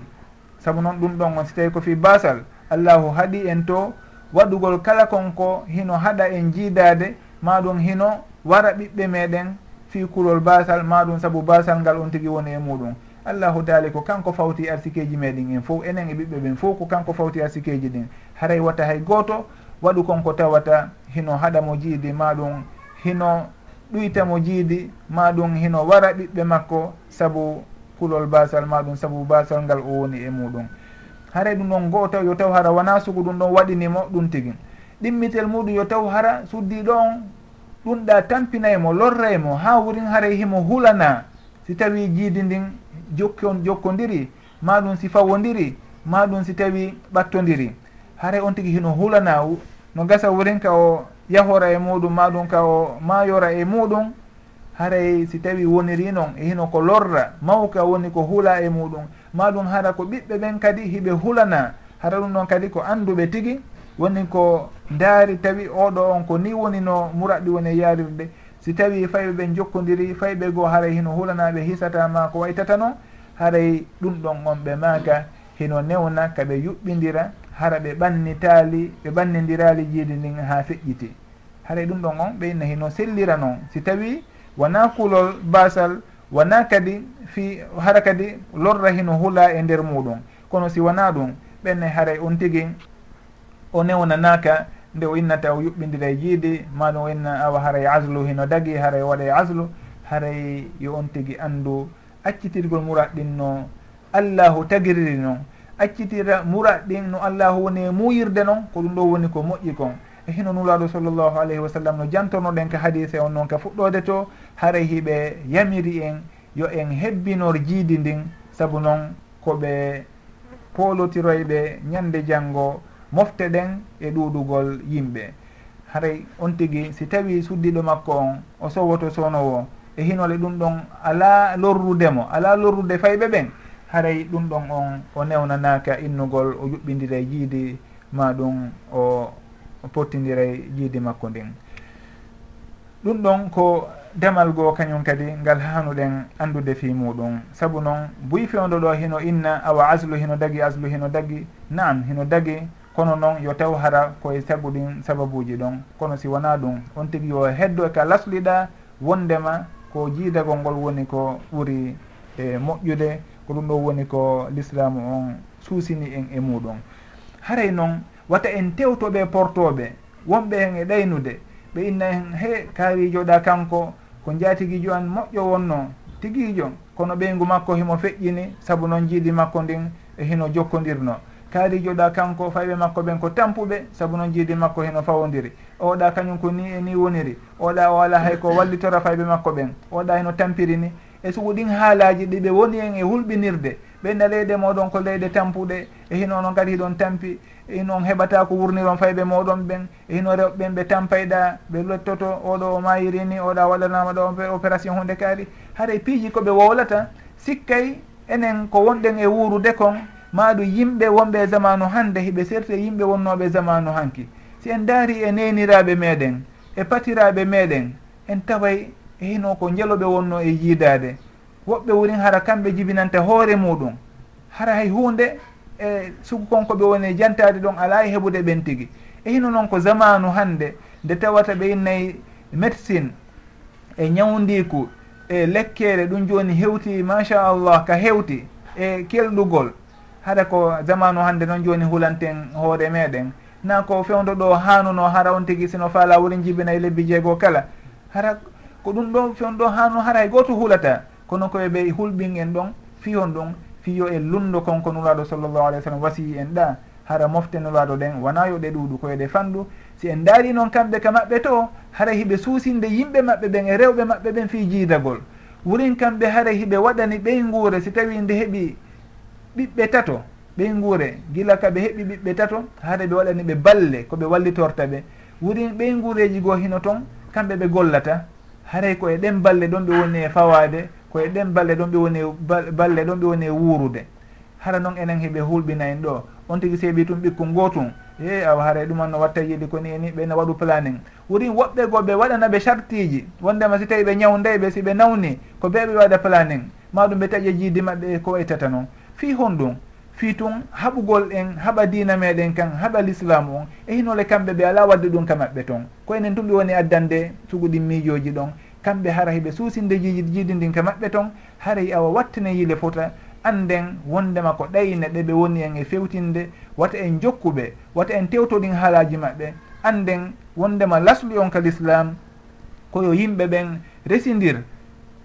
Speaker 1: saabu noon ɗum ɗon on si tawi ko fi basal allahu haaɗi en to waɗugol kala konko hino haɗa en jiidade maɗum hino wara ɓiɓɓe meɗen fi kulol basal maɗum saabu basal ngal on tigui woni e muɗum allahu taali ko kanko fawti arsikeji meɗen en fof enen e ɓiɓɓe ɓen fof ko kanko fawti arsikeji ɗin haray wata hay goto waɗu konko tawata hino haɗamo jiidi maɗum hino ɗuytamo jiidi ma ɗum hino wara ɓiɓɓe makko saabu kulol basal maɗum saabu basal ngal o woni e muɗum. Haray ɗum ɗon goo taw yo taw hara wona sugu ɗum ɗon waɗinimo ɗum tigi ɗimmitel muɗum yo taw hara suddiɗo on ɗum ɗa tampinaymo lorraymo ha wurin haray himo hulana. Si tawi jiidi ndin jokkon jokkodiri ma ɗum si fawodiri ma ɗum si tawi ɓattodiri haray on tigi hino hulana no gasa wurin ka o yahora e muɗum maɗum ka o mayora e muɗum haray si tawi woniri noon e hino ko lorra mawka woni ko hula e muɗum. Maɗum hara ko ɓiɓɓe ɓen kadi hiɓe hulana hara ɗum ɗon kadi ko anduɓe tigui woni ko daari tawi oɗo on ko ni woni no muraɗɗi woni e yarirde si tawi fayɓe ɓen jokkodiri fayɓe goo haray hino hulanaɓe hisatama ko waytata noon haray ɗum ɗon on ɓe maaka hino newna kaɓe yuɓɓidira hara ɓe ɓannitaali ɓe ɓannidirali jiidi ndin ha feƴƴiti. Haray ɗum ɗon on ɓe inna hino sellira noon. Si tawi wona kulol basal wona kadi fi hara kadi lorra hino hula e nder muɗum kono si wona ɗum ɓenne haray on tigi o newnanaka nde o innata o yuɓɓidira e jiidi maɗum o inna awa haray aslu hino dagi haray waɗa e aslu haray yo on tigi andu accitirgol murat ɗin no allahu tagiriri noon accitira murat ɗin no allahu woni e muyirde noon ko ɗum ɗo woni ko moƴƴi kon. E hino nulaɗo sallllahu alayhi wa sallam no jantornoɗen ka hadise on noon ka fuɗɗode to haray hiɓe yamiri en yo en hebbinor jiidi ndin saabu noon koɓe polotiroyɓe ñande janngo mofte ɗen e ɗuɗugol yimɓe. Haray on tigui si tawi suddiɗo makko on o sowoto sownowo e hinole ɗum ɗon ala lorrudemo ala lorrude fayɓe ɓen. haray ɗum ɗon on o newnanaka innugol o yuɓɓidira e jiidi ma ɗum o pottidira e jiidi makko ndin ɗum ɗon ko demal goo kañum kadi ngal hanuɗen andude fi muɗum saabu noon buy fewdo ɗo hino inna awa aslu hino dagi aslu hino dagi naam hino dagi kono noon yo taw hara koye sabu ɗin sababuji ɗon. Kono si wona ɗum on tigui yo heddo ka lasliɗa wondema ko jiidagol ngol woni ko ɓuuri e moƴƴude ko ɗum ɗo woni ko l'islamu on suusini en e muɗum. Haray noon wata en tewtoɓe portoɓe wonɓe hen e ɗaynude ɓe inna hen he kaarijoɗa kanko ko jaatiguijo an moƴƴo wonno tiguijo kono ɓeygu makko himo feƴƴini saabu noon jiidi makko ndin e hino jokkodirno. Kaarijoɗa kanko fayɓe makko ɓen ko tampuɓe saabu noon jiidi makko heno fawodiri oɗa kañum ko ni e ni woniri. Oɗa o ala hay ko wallitora fayɓe makko ɓen. Oɗa heno tampiri ni. e sugu ɗin haalaji ɗi ɓe woni en e hulɓinirde. Ɓenna leyɗe moɗon ko leyɗe tampuɗe e hino noon kadi hiɗon tampi e hinon heɓata ko wurniron fayɓe moɗon ɓen e hino rewɓe ɓen ɓe tampayɗa ɓe lettoto oɗo o mayiri ni oɗa waɗanama ɗo opération hunde kaari. Haɗa e piiji koɓe wowlata sikkay enen ko wonɗen e wuurude kon maɗum yimɓe wonɓe e zamanu hande hiɓe serte yimɓe wonnoɓe e zamanu hanki. Si en daari e neniraɓe meɗen e patiraɓe meɗen en taway hino ko njeloɓe wonno e yiidade. Woɓɓe worin hara kamɓe jibinante hoore muɗum. Hara hay hunde e sugu konkoɓe woni e jantade ɗon ala e heɓude ɓen tigui e hino noon ko zamanu hande nde tawata ɓe innayi médecine e ñawdiku e lekkere ɗum joni hewti machallah ka hewti e kelɗugol. Haɗa ko zamanu hande noon joni hulanten hoore meɗen na ko fewdo ɗo hanuno hara on tigui sino faala wurin jibinayi lebbi jeego kala. Hara ko ɗum ɗo fewn ɗo hano haray. Goto hulata kono koye ɓe hulɓin en ɗon fihon ɗum fiyo e lundo konko nuraɗo sallllahu alih w sallam wasiyi en ɗa hara mofte nuraɗo ɗen wona yo ɗe ɗuuɗu koye ɗe fandu si en daari noon kamɓe ka maɓɓe to haray hiɓe suusinde yimɓe maɓɓe ɓen e rewɓe maɓɓe ɓen fi jiidagol wurin kamɓe haray hiɓe waɗani ɓey nguure si tawi nde heɓi ɓiɓɓe tato ɓey nguure gila ka ɓe heɓi ɓiɓɓe tato haɗa ɓe waɗani ɓe balle koɓe wallitorta ɓe. Wurin ɓey nguureji goo hino toon kamɓe ɓe gollata. haray koye ɗen balle ɗon ɓe woni e fawade koye ɗen balle ɗon ɓe woni e balle ɗon ɓe woni e wuurude hara noon enen heɓe hulɓina en ɗo. On tigui seeɓi tum ɓikkol gotum e awa haara ɗuman no watta yiɗi koni eni ɓene waɗu planning. Ɓuuri woɓɓe go ɓe waɗana ɓe chartiji. Wondema si tawi ɓe ñawday ɓe siɓe nawni ko ɓeɓe waɗa planning. Maɗum ɓe taƴa jiidi maɓɓe ko waytata noon. Fi honɗum. fi tun haɓugol en haɓa dina meɗen kan haɓa l'islamu on e hinole kamɓe ɓe ala wadde ɗum ka maɓɓe toon ko enen tum ɓe woni addande suguɗin miijoji ɗon kamɓe hara hiɓe suusinde jiiji jiidi ndin ka maɓɓe toon haray awa wattane yiile fota anden wondema ko ɗayne ɗe ɓe woni en e fewtinde wata en jokkuɓe wata en tewtoɗin haalaji maɓɓe. Anden wondema laslu on ka l'islam koyo yimɓe ɓen residir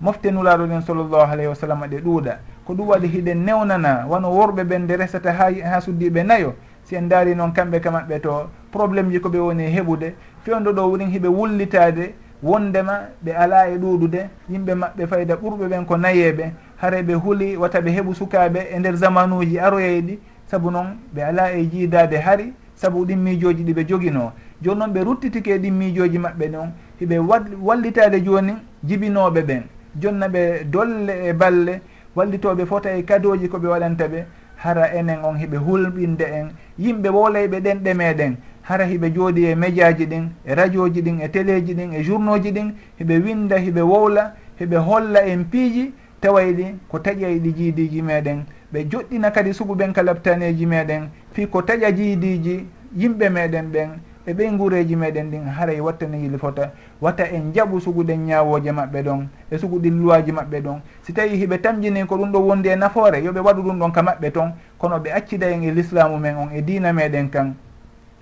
Speaker 1: mofte nulaɗo ɗen sallllahu alayhi wa sallam ɗe ɗuuɗa. ko ɗum waɗi hiɗen newnana wano worɓe ɓen nde resata ha ha suddiɓe nayo si en daari noon kamɓe ka maɓɓe to probléme ji koɓe woni heɓude fewdo ɗo wurin hiɓe wullitade wondema ɓe ala e ɗuɗude yimɓe maɓɓe fayda ɓurɓe ɓen ko nayeɓe hare ɓe huuli wata ɓe heɓu sukaɓe e nder zamanuji aroyeyɗi saabu noon ɓe ala e jiidade hari saabu ɗin miijoji ɗiɓe jogino joni noon ɓe ruttitike ɗin miijoji maɓɓe ɗon hiɓe wallitade joni jibinoɓe ɓen. Jonna ɓe dolle e balle wallitoɓe fota e kadoji koɓe waɗanta ɓe hara enen on hiɓe hulɓinde en yimɓe wolayɓe ɗen ɗemeɗen hara hiɓe jooɗi e média ji ɗin e radio ji ɗin e télé ji ɗin e journaux ji ɗin hiɓe winda hiɓe wowla hiɓe holla en piiji tawayɗi ko taƴayɗi jiidiji meɗen. Ɓe joɗɗina kadi suguɓen ka labtaneji meɗen fi ko taƴa jiidiji yimɓe meɗen ɓen e ɓey nguureji meɗen ɗin haray wattani yili fota watta en jaɓu suguɗen ñawoje maɓɓe ɗon e suguɗi luwaji maɓɓe ɗon. Si tawi hiɓe tamjini ko ɗum ɗo wondi e nafoore yoɓe waɗu ɗum ɗon ka maɓɓe toon kono ɓe accida en e l'islamu men on e dina meɗen kan.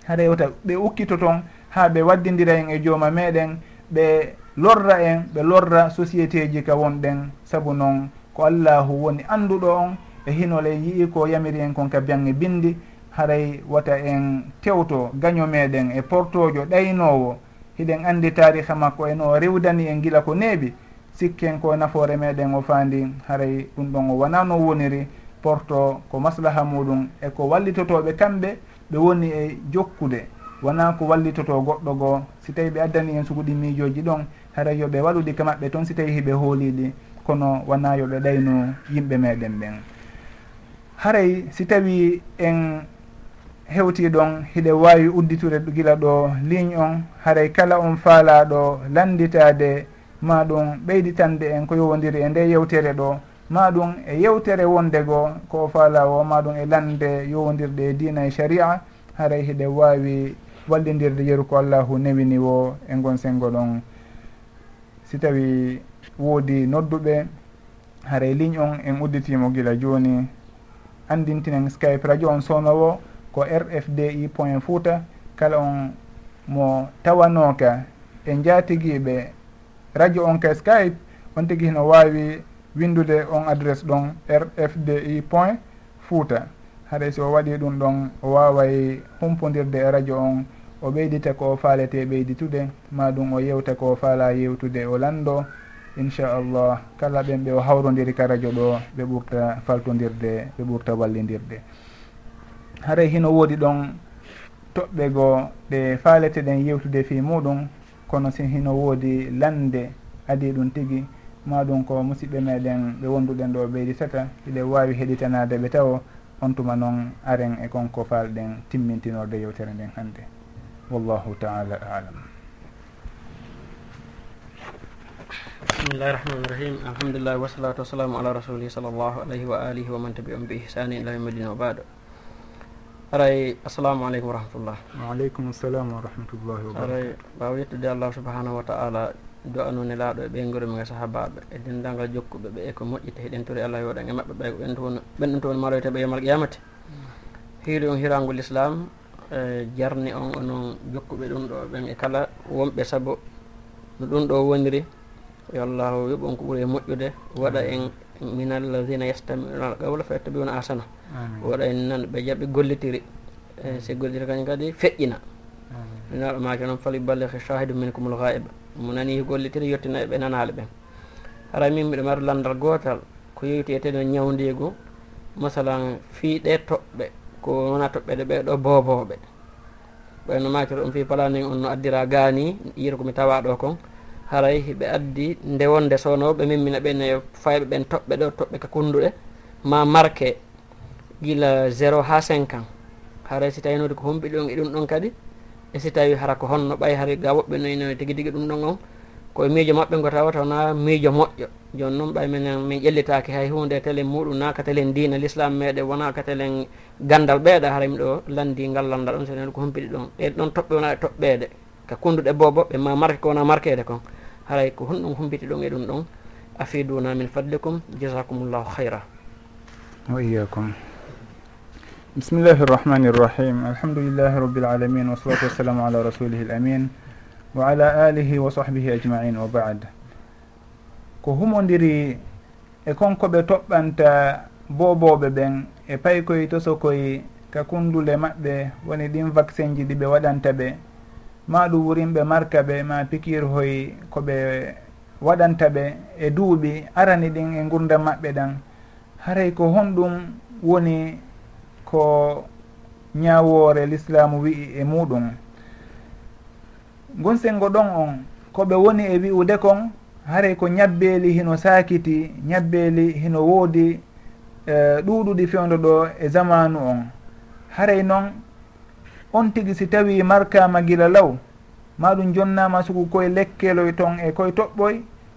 Speaker 1: Haray wata ɓe ukkito toon ha ɓe waddidira en e jooma meɗen ɓe lorra en ɓe lorra société ji ka wonɗen. Saabu noon ko allahu woni anduɗo on e hinole yii ko yamiri en kon ka biyange bindi haray wata en tewto gaño meɗen e portojo ɗaynowo. Hiɗen andi tariha makko eno rewdani en gila ko neeɓi. Sikken ko nafoore meɗen o faandi haray ɗum ɗon o wona no woniri. Porto ko maslaha muɗum eko wallitotoɓe kamɓe ɓe woni e jokkude. Wona ko wallitoto goɗɗo goo si tawi ɓe addani en suguɗi miijoji ɗon haray yoɓe waɗuɗi ka maɓɓe toon si tawi hiɓe hooliɗi kono wona yoɓe ɗayno yimɓe meɗen ɓen. Haray si tawi en hewti ɗon hiɗe wawi udditude gila ɗo ligne on. Haray kala on faalaɗo landitade ma ɗum ɓeyditande en ko yowodiri e nde yewtere ɗo. Ma ɗum e yewtere wondego ko o faalawo ma ɗum e lande yowodirde e dina e sharia. Haray hiɗe wawi wallidirde yeru ko allahu newini wo e gon sengo ɗon. Si tawi woodi nodduɓe haray ligne on en udditimo gila joni andintinen skype radio on sownowo ko rfdi point fouta kala on mo tawanoka e jatiguiɓe radio on ka skype on tigui hino wawi windude on adresse ɗon rfdi point fouta haɗay si o waɗi ɗum ɗon o waway humpodirde e radio on o ɓeydita ko o faalete ɓeyditude ma ɗum o yewta ko o faala yewtude o lando inchallah. Kala ɓen ɓe o hawrodiri ka radio ɗo ɓe ɓurta faltodirde ɓe ɓurta wallidirde haray hino woodi ɗon toɓɓe goo ɗe faalete ɗen yewtude fi muɗum kono si hino woodi lande adi ɗum tigi ma ɗum ko musidɓe meɗen ɓe wonduɗen ɗo ɓeyditata iɗe wawi heɗitanade ɓe taw on tuma noon aren e konko falɗen timmintinorde yewtere nden hannde. Wallahu taala alam.
Speaker 2: Bismillahi rahmani rahim. Alhamdulillahi wasalatu wassalamu ala rasulihi sall llahu alayhi wa alihi wa man tabi on bi ihsani ila yawmidin wa baɗo aray assalamu aleykum wa rahmatullah.
Speaker 1: Waaleykum assalam wa rahmatullahi
Speaker 2: wabaray mbaw yettude allahu subahanahu wa taala do anune laaɗo e ɓeygorumi ga e sahabaɓe e denndangal jokkuɓe ɓe e ko moƴƴita heɗen tori allah yoɗan e maɓɓe ɓay ko ɓen toon ɓenɗon toon maloyte ɓe yomal qiyamate hiili on hirangol l'islam e jarni on onon jokkuɓe ɗum ɗo ɓen e kala wonɓe saabo no ɗum ɗo woniri. Yo allahu yoɓon ko ɓuuri e moƴƴude waɗa en min allazina yastamiuna al qawla fa yattabiruna asana waɗa en nan ɓe jaɓe gollitiri. E, si gollitiri kañum kadi feƴƴina. Minaɗo maake noon fali ballehe shahidu min kumul haiba mo nani gollitiri yettina e ɓe nanaali ɓen. Hara min mbiɗa mari landal gotal ko yewtiyeteno ñawdigu masalan fiiɗe toɓɓe ko wona toɓɓede ɓeɗo boboɓe ɓayno maakiro ɗum fi palani on no addira gaani yiro komi tawa ɗo kon. Haray ɓe addi ndewonde sownoɓe mimmina ɓen e fayɓe ɓen toɓɓe ɗo toɓɓe ka kunduɗe ma marqué gila zéro ha cinq ans. Haray si tawi noon ko homɓi ɗon e ɗum ɗon kadi e si tawi hara ko honno ɓay hara ga woɓɓe noyno noyi tigui tigui ɗum ɗon on koye miijo maɓɓe go tawa tawna miijo moƴƴo. Joni noon ɓay minen min ƴellitaki hay hunde telen muɗum na ka telen diina l'islam meɗe wona ka telen gandal ɓeeɗa hara mi ɗo landi ngal landal ɗon senen ko humpiɗi ɗon. Ɗen ɗon toɓɓe wona e toɓɓede ka kunduɗe bobo ɓe ma marque ko wona marquede kon. Haray ko honɗum humpiti ɗon e ɗum ɗon. Afiduna min fadlikum jasakumullahu hayra
Speaker 1: wa iyakum bisimillahi irrahmani irrahim alhamdulillahi الرحيم الحمد لله رب العالمين والصلاة والسلام wa ala alihi wa sahbihi ajmain wa bad. Ko humodiri e konkoɓe toɓɓanta boboɓe ɓen e paykoye to sokoye ka kundule maɓɓe woni ɗin vaccin ji ɗiɓe waɗanta ɓe ma ɗum wurinɓe marka ɓe ma pikir hoy koɓe waɗanta ɓe e duuɓi arani ɗin e gurdam maɓɓe ɗan. Haray ko honɗum woni ko ñawore l'islamu wi'i e muɗum. Gon sengo ɗon on koɓe woni e wi'ude kon haray ko ñabbeeli hino sakiti ñabbeeli hino woodi e ɗuuɗuɗi uh, fewdo ɗo e zamanu on. Haray noon on tigi si tawi markama gila law maɗum jonnama sugu koye lekkeloy ton e koye toɓɓoy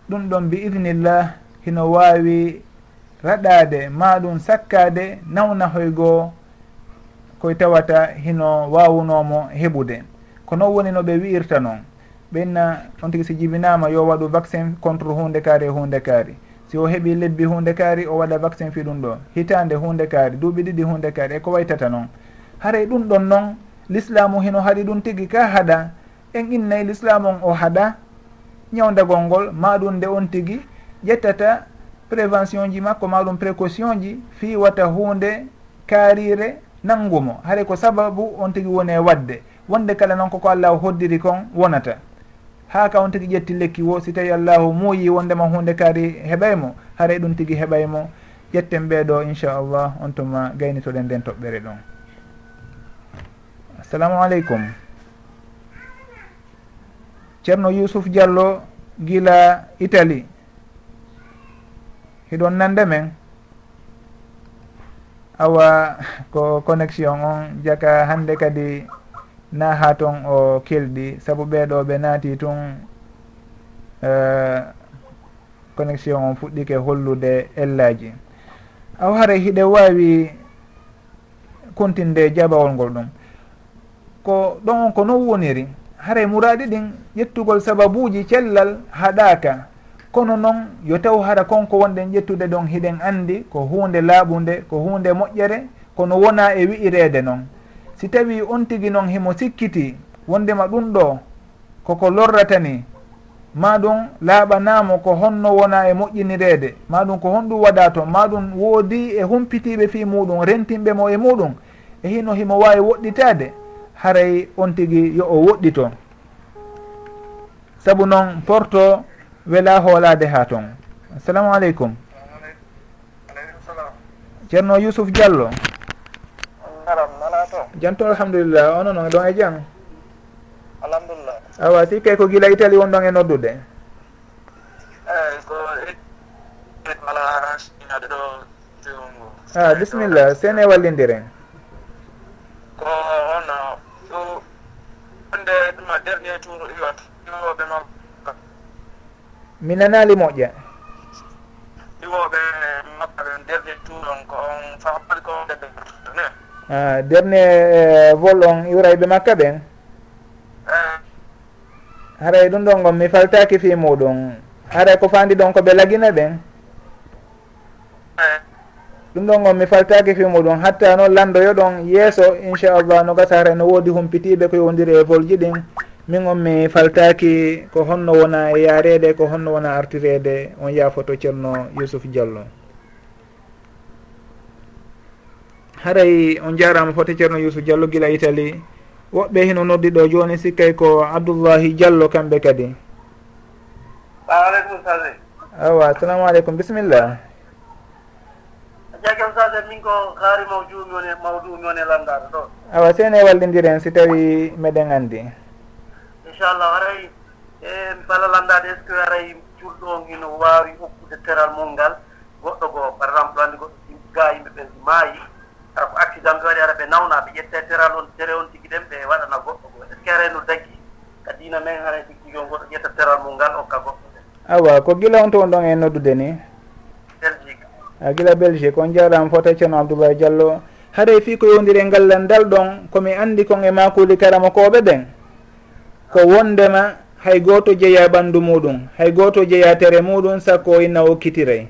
Speaker 1: ɗum ɗon bi idnillah hino wawi raɗade maɗum sakkade nawna hoygoo koye tawata hino wawunomo heɓude. Ko noon woni no ɓe wi'irta noon ɓenna on tigui si jibinama yo waɗu vaccin contre hunde kaari e hunde kaari. Si o heeɓi lebbi hunde kaari o waɗa vaccin fi ɗum ɗo. Hitande hunde kaari duuɓi ɗiɗi hunde kaari eko waytata noon haray ɗum ɗon noon l'islamu hino haɗi ɗum tigui ka haɗa en innayi l'islamu on o haɗa ñawdagol ngol maɗum nde on tigui ƴettata prévention ji makko maɗum précaution ji fi wata hunde kaarire nanngumo haray ko sababu on tigi woni e wadde. Wonde kala noon koko allahu hoddiri kon wonata. Ha ka on tigi ƴetti lekki wo si tawi allahu muuyi wondema hunde kaari heɓaymo haray ɗum tigi heɓaymo ƴetten ɓeeɗo inchallah on tuma gaynitoɗen nden toɓɓere ɗon. Assalamu aleykum. Ceerno yusuf diallo gila italie hiɗon nande men? awa ko connexion on jaka hande kadi na ha ton o kelɗi saabu ɓeɗo ɓe naati tun uh, eh, connexion on fuɗɗike hollude ellaji. Aw hara hiɗe wawi kontinde jabawol ngol ɗum. Ko ɗon on ko non woniri. Haray muraɗi ɗin ƴettugol sababuji cellal haɗaka. kono noon yo taw hara konko wonɗen ƴettude ɗon hiɗen andi ko hunde laaɓude ko hunde moƴƴere kono wona e wi'irede noon si tawi on tigui noon himo sikkiti wondema ɗum ɗo koko lorratani maɗum laaɓanamo ko honno wona e moƴƴinirede maɗum ko honɗum waɗa toon maɗum woodi e humpitiɓe fi muɗum rentinɓe mo e muɗum e hino himo wawi woɗɗitade haray on tigui yo o woɗɗito. Saabu noon porto wela hoolade ha toon assalamu aleykum ceerno yousuf diallo. Janto alhamdulillah. Ono noon ɗon e, e jaam
Speaker 3: alhamdulillah.
Speaker 1: Awa sikkay ko gila itali won ɗon e noddude?
Speaker 3: Eyi ko e, e, mala ñade ɗo tiwngo
Speaker 1: a ah, bisimilla sene wallidiren
Speaker 3: ko on ɗo wonde ɗuma dernier tour iwat iwoɓe man
Speaker 1: mi nanali moƴƴa
Speaker 3: ɗiwoɓe mabɓaɓe derde tour on ko on fapari ko e ne?
Speaker 1: Derne vol on iwrayɓe e makka ɓen? E. Haray ɗum ɗon gon mi faltaki fi muɗum haray ko fandi ɗon ko ɓe lagina ɓen? Ɗum ɗon gon mi faltaki fi muɗum hatta noon landoyo ɗon yeeso inchallah no gasa haray no woodi humpitiɓe ko yowdiri e vol ji ɗin. min on mi faltaki ko honno wona yarede ko honno wona artirede on yaafoto ceerno yusuf diallo. Haray on jarama fote ceerno yusuf diallo guila italie woɓɓe hino noddi ɗo joni sikkay ko abdoullahi diallo kamɓe kadi.
Speaker 3: Salamaleykum sade
Speaker 1: awa assalamu aleykum bisimillah
Speaker 3: jagam sade min ko kaari mawjumi woni mawdumi woni landade ɗo.
Speaker 1: Awa sene wallidiren si tawi meɗen andi
Speaker 3: inchallah aray e mbala landade est ce que aray julɗo on ino wawi hokkude teral mum ngal goɗɗo goo par exemple andi goɗɗo ga yimɓe ɓe maayi ara ko accident ɓe waɗi ara ɓe nawna ɓe ƴette teral on tere on tigi ɗen ɓe waɗana goɗɗo goo est ce que aray no daggi? Ka diina men haray tigi tigi on goɗɗo ƴetta teral mum ngal hokka goɗɗo ɗen.
Speaker 1: Awa ko gila on to on ɗon e noddude ni?
Speaker 3: Belgique.
Speaker 1: A gila belgique on jarama fota ceerno abdoulaye diallo. Haɗay fi ko yewdiri e ngal landal ɗon komi andi kon e makuli karama koɓe ɓen ko wondema hay goto jeeya ɓandu muɗum hay goto jeeya tere muɗum sakko inna okkitiray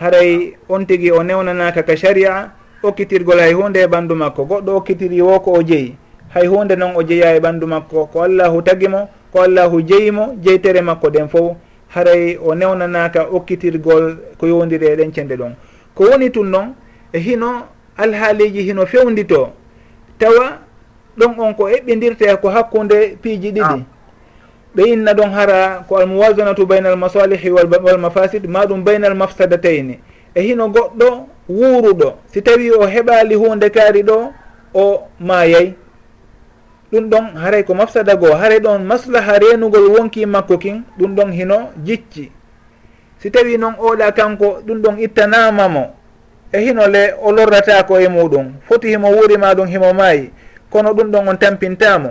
Speaker 1: haray on tigui o newnanaka ka sharia okkitirgol hay hunde e ɓandu makko. Goɗɗo okkitiri wo ko o jeeyi. Hay hunde noon o jeeya e ɓandu makko ko allahu tagimo ko allahu jeeyimo jeytere makko ɗen fof. Haray o newnanaka okkitirgol ko yowdiri e ɗen cende ɗon. Ko woni tun noon e hino alhaaliji hino fewndito tawa ɗum on ko eɓɓidirte ko hakkude piiji ɗiɗi. Ah. Ɓe inna ɗon hara ko almuwasanatu bayna almasalihi walmafasid ma ɗum bayna almafsadatayni e hino goɗɗo wuuruɗo si tawi o heɓali hunde kaari ɗo o maayay. Ɗum ɗon haray ko mafsada goo haray ɗon maslaha renugol wonki makko kin ɗum ɗon hino jicci. Si tawi noon oɗa kanko ɗum ɗon ittanamamo e hino le o lorratako e muɗum. Foti himo wuurima ɗum himo maayi. kono ɗum ɗon on tampintamo.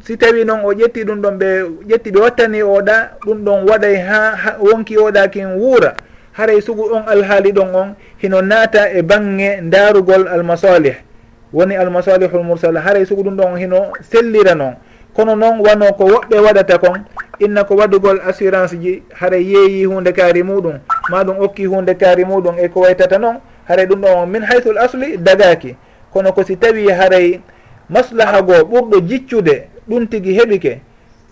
Speaker 1: Si tawi noon o ƴetti ɗum ɗon ɓe ƴetti ɓe wattani oɗa ɗum ɗon waɗay ha wonki oɗa kin wuura. Haray sugu on alhaali ɗon on hino naata e bange ndaarugol almasalih. Woni almasalihul mursala. Haray sugu ɗum ɗon hino sellira noon. Kono noon wano ko woɓɓe waɗata kon inna ko waɗugol assurance ji hara yeeyi hunde kaari muɗum. Maɗum okki hunde kaari muɗum e ko waytata noon. Hara ɗum ɗon min haythul asli dagaki kono ko si tawi haray maslaha goo ɓurɗo jiccude ɗum tigi heɓike.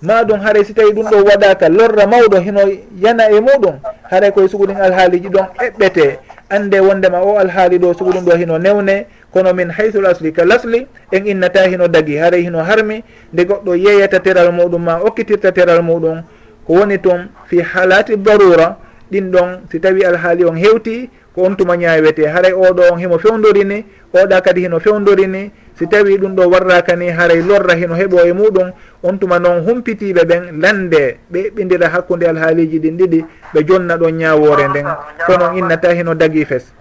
Speaker 1: Ma ɗum haray si tawi ɗum ɗo waɗaka lorra mawɗo hino yana e muɗum haray koye suguɗin alhaaliji ɗon eɓɓete. Ande wondema o alhaali ɗo sugu ɗum ɗo hino newne kono min haythul asli ka lasli en innata hino dagi haray hino harmi nde goɗɗo yeeyata teral muɗum ma okkitirta teral muɗum. Ko woni toon fi halati darura ɗin ɗon si tawi alhaali on hewti ko on tuma ñawete haray oɗo on himo fewdorini oɗa kadi hino fewdorini si tawi ɗum ɗo warraka ni haray lorra hino heeɓo e muɗum on tuma noon humpitiɓe ɓen lande ɓe ɓindira hakkude alhaaliji ɗin ɗiɗi ɓe jonna ɗon ñawore nden. Kono innata hino dagui fes.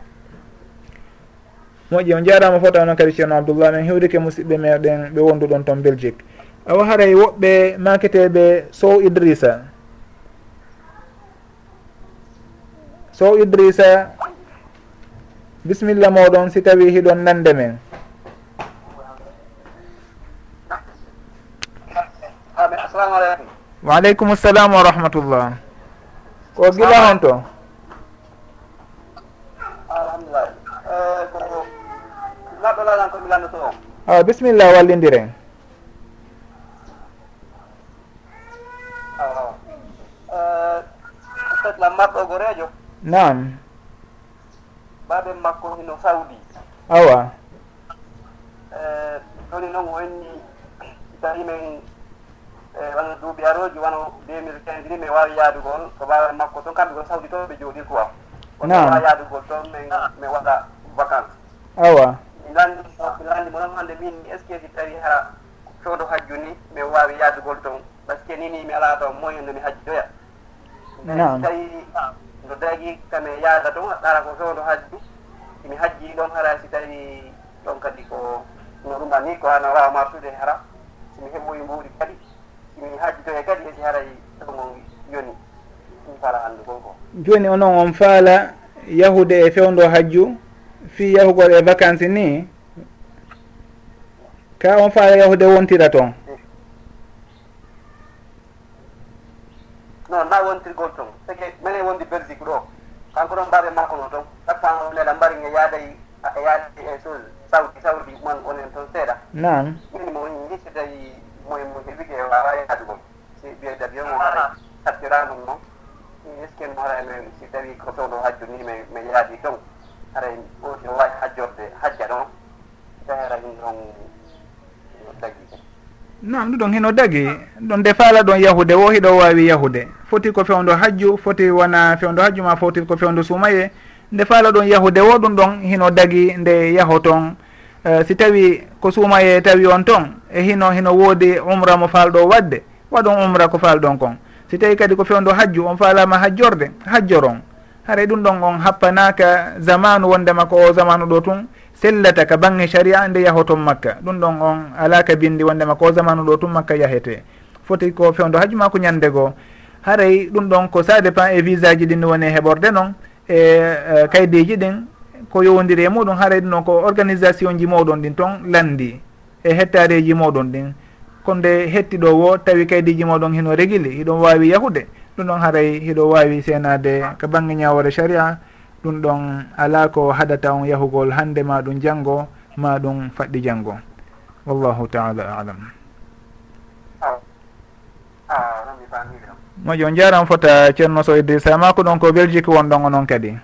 Speaker 1: Moƴƴi on jarama fota noon kadi ceerno abdoullah min hewrike musidɓe meɗen ɓe wonduɗon toon belgique. Awa haray woɓɓe maketeɓe sow idrissa. Sow idrissa bisimilla moɗon si tawi hiɗon nande men. Waaleykum salam wa rahmatullah. Ko gila hon to?
Speaker 3: Alhamdulillah. Ah, Laɗɗo laɗan ko milando to o
Speaker 1: a bisimilla wallidiren
Speaker 3: awa marɗo go
Speaker 1: nam
Speaker 3: baaɓe makko hino sawdi
Speaker 1: awa.
Speaker 3: Eh, ɗoni noon o enni tawimen wano duuɓi aroji wano deux mille quinze ni min wawi yaadugol ko baaɓe makko toon kamɓe ko sawdi toon ɓe jooɗi quoi.
Speaker 1: Kono
Speaker 3: wawi yaadugol toon min min waɗa vacance.
Speaker 1: Awa.
Speaker 3: Mi lanndi mi lanndi mo noon hannde min est ce que si tawi ha coodo hajju ni min wawi yaadugol toon? Par ce que nini mi ala toon moyen no mi hajjoya tawi so tagi kame yaada toon haɗɗara ko sowdo hajju simi hajji ɗon hara si tawi ɗon kadi ko no ɗuma ni ko hano wawa martude e hara simi heɓoyi e mbuuri kadi simi hajji e kadi hesi haray ɗogon yoni ɗum fala anndu kon ko.
Speaker 1: Joni onon on faala yahude e fewndo hajju fi yahugol e vacance ni ka on faala yahude wontira toon
Speaker 3: non na wontirgol toon sege minen wondi belgique ɗo kanko ɗon mbaɓe makko no toon fois onela mbari e yaaday e yaadi e chose sawdi sawdi man onen toon seeɗa
Speaker 1: nan
Speaker 3: min mo gisi tawi moye mo heɓike wawa yaadugol si ɓiyoyda biyo mo ara sattiranum noon que mo ara ene si tawi ko sowno hajju ni mi mi yaadi toon aray oti o wawi hajjorde hajja ɗon dahara ɗum ɗon dagi
Speaker 1: nam ɗum ɗon heno dagi ɗon faala ɗon yahude wo hiɗo wawi yahude foti ko fewndo hajju foti wona fewndo hajju ma foti ko fewndo sumaye nde faala ɗon yahude wo ɗum ɗon hino dagi nde yaho toon uh, eh, si tawi ko sumaye tawi on toon e hino hino woodi umra mo faalɗo wadde waɗon umra ko faalɗon kon. Si tawi kadi ko fewndo hajju on faalama hajjorde hajjoron. Haray ɗum ɗon on happanaka zamanu wondema ko o zamanu ɗo tun sellata ka bange sharia nde yahoton makka. Ɗum ɗon on alaka bindi wondema ko zamanu ɗo tun makka yahete. Foti ko fewndo hajju ma ko ñande goo haray ɗum ɗon ko ça dépend e visa ji ɗin woni heɓorde noon e, e kaydiji ɗin ko yowdiri e muɗum haray ɗum ɗon ko organisation ji moɗon ɗin toon landi e hettareji moɗon ɗin. Ko konde hettiɗo wo tawi kaydiji moɗon hino régili hiɗon wawi yahude ɗum ɗon haray hiɗo wawi senade ko banggue ñawore sharia ɗum ɗon ala ko haɗata on yahugol hande ma ɗum janggo ma ɗum faɗɗi janggo wallahu taala alam.
Speaker 3: Ah, ah, a a
Speaker 1: moƴo jaram fota ceerno so idrissa e ma ko ɗon ko belgique won ɗon onon kadi?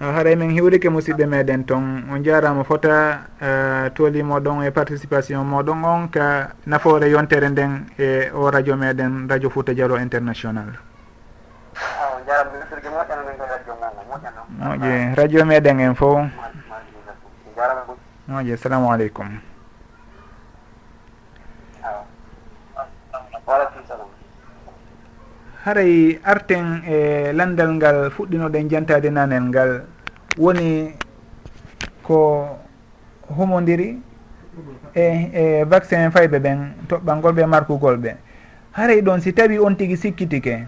Speaker 1: Haray min hiwrike musidɓe meɗen toon on jarama fota uh, tooli moɗon e participation moɗon on ka nafoore yontere nden e o radio meɗen radio fouta dialo international.
Speaker 3: Moƴe radio
Speaker 1: meɗen en fo moƴe assalamu aleykum. haray arten e landal ngal fuɗɗinoɗen jantade nanel ngal woni ko humodiri e e vaccin fayɓe ɓen toɓɓalngol ɓe markugol ɓe. Haray ɗon si tawi on tigui sikkitike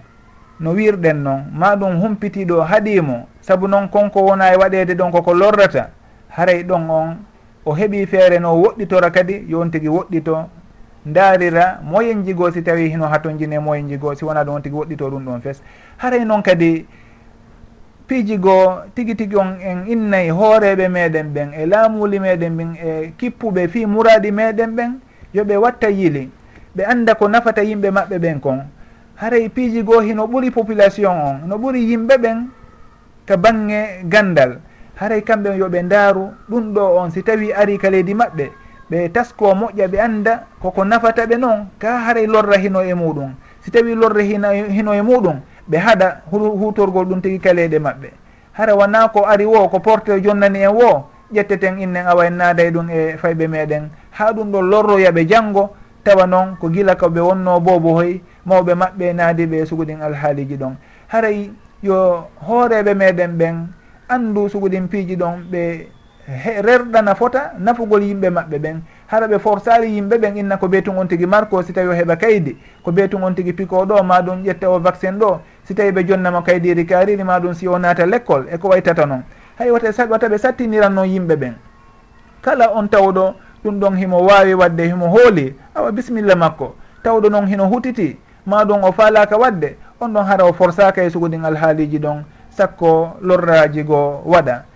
Speaker 1: no wirɗen noon ma ɗum humpitiɗo haaɗimo saabu noon konko wona e waɗede ɗon koko lorrata. Haray ɗon on o heeɓi feere no woɗɗitora kadi yo on tigi woɗɗito daarira moyen jigo si tawi hino hatojine moyen jigo si wona ɗum on tigi woɗɗito ɗum ɗon fes. Haray noon kadi piiji goo tigi tigi on en innayi hooreɓe meɗen ɓen e laamuli meɗen ɓen e kippuɓe fi muraɗi meɗen ɓen yoɓe watta yili ɓe anda ko nafata yimɓe maɓɓe ɓen kon. Haray piiji goo hino ɓuuri population on no ɓuuri yimɓe ɓen to bange gandal. Haray kamɓe yoɓe ndaaru ɗum ɗo on si tawi ari ka leydi maɓɓe. ɓe tasko moƴƴa ɓe anda koko nafata ɓe noon ka haray lorra hino e muɗum. Si tawi lorre hino, hino e muɗum ɓe haɗa hutorgol ɗum tigi kaleɗe maɓɓe. Hara wona ko ari wo ko porte jonnani en wo ƴetteten innen awa en naada e ɗum e fayɓe meɗen. Ha ɗum ɗo lorroyaɓe janggo tawa noon ko gila ko ɓe wonno bobo hoy mawɓe maɓɓe naadi ɓe suguɗin alhaaliji ɗon. Haray yo hooreɓe meɗen ɓen andu suguɗin piiji ɗon ɓe rerɗana fota nafugol yimɓe maɓɓe ɓen. Hara ɓe forsari yimɓe ɓen inna ko beytun on tigui marko si tawi o heɓa kaydi. Ko beytun on tigui piko ɗo ma ɗum ƴetta o vaccin ɗo. Si tawi ɓe jonnamo kaydiri kariri ma ɗum si o naata l' école eko waytata noon hay wata wata ɓe sattiniran noon yimɓe ɓen. Kala on tawɗo ɗum ɗon himo wawi wadde himo hooli. Awa bisimilla makko. Tawɗo noon hino hutiti ma ɗum o falaka wadde. On ɗon hara o forsaka e sugudin alhaaliji ɗon. Sakko lorraji goo waɗa.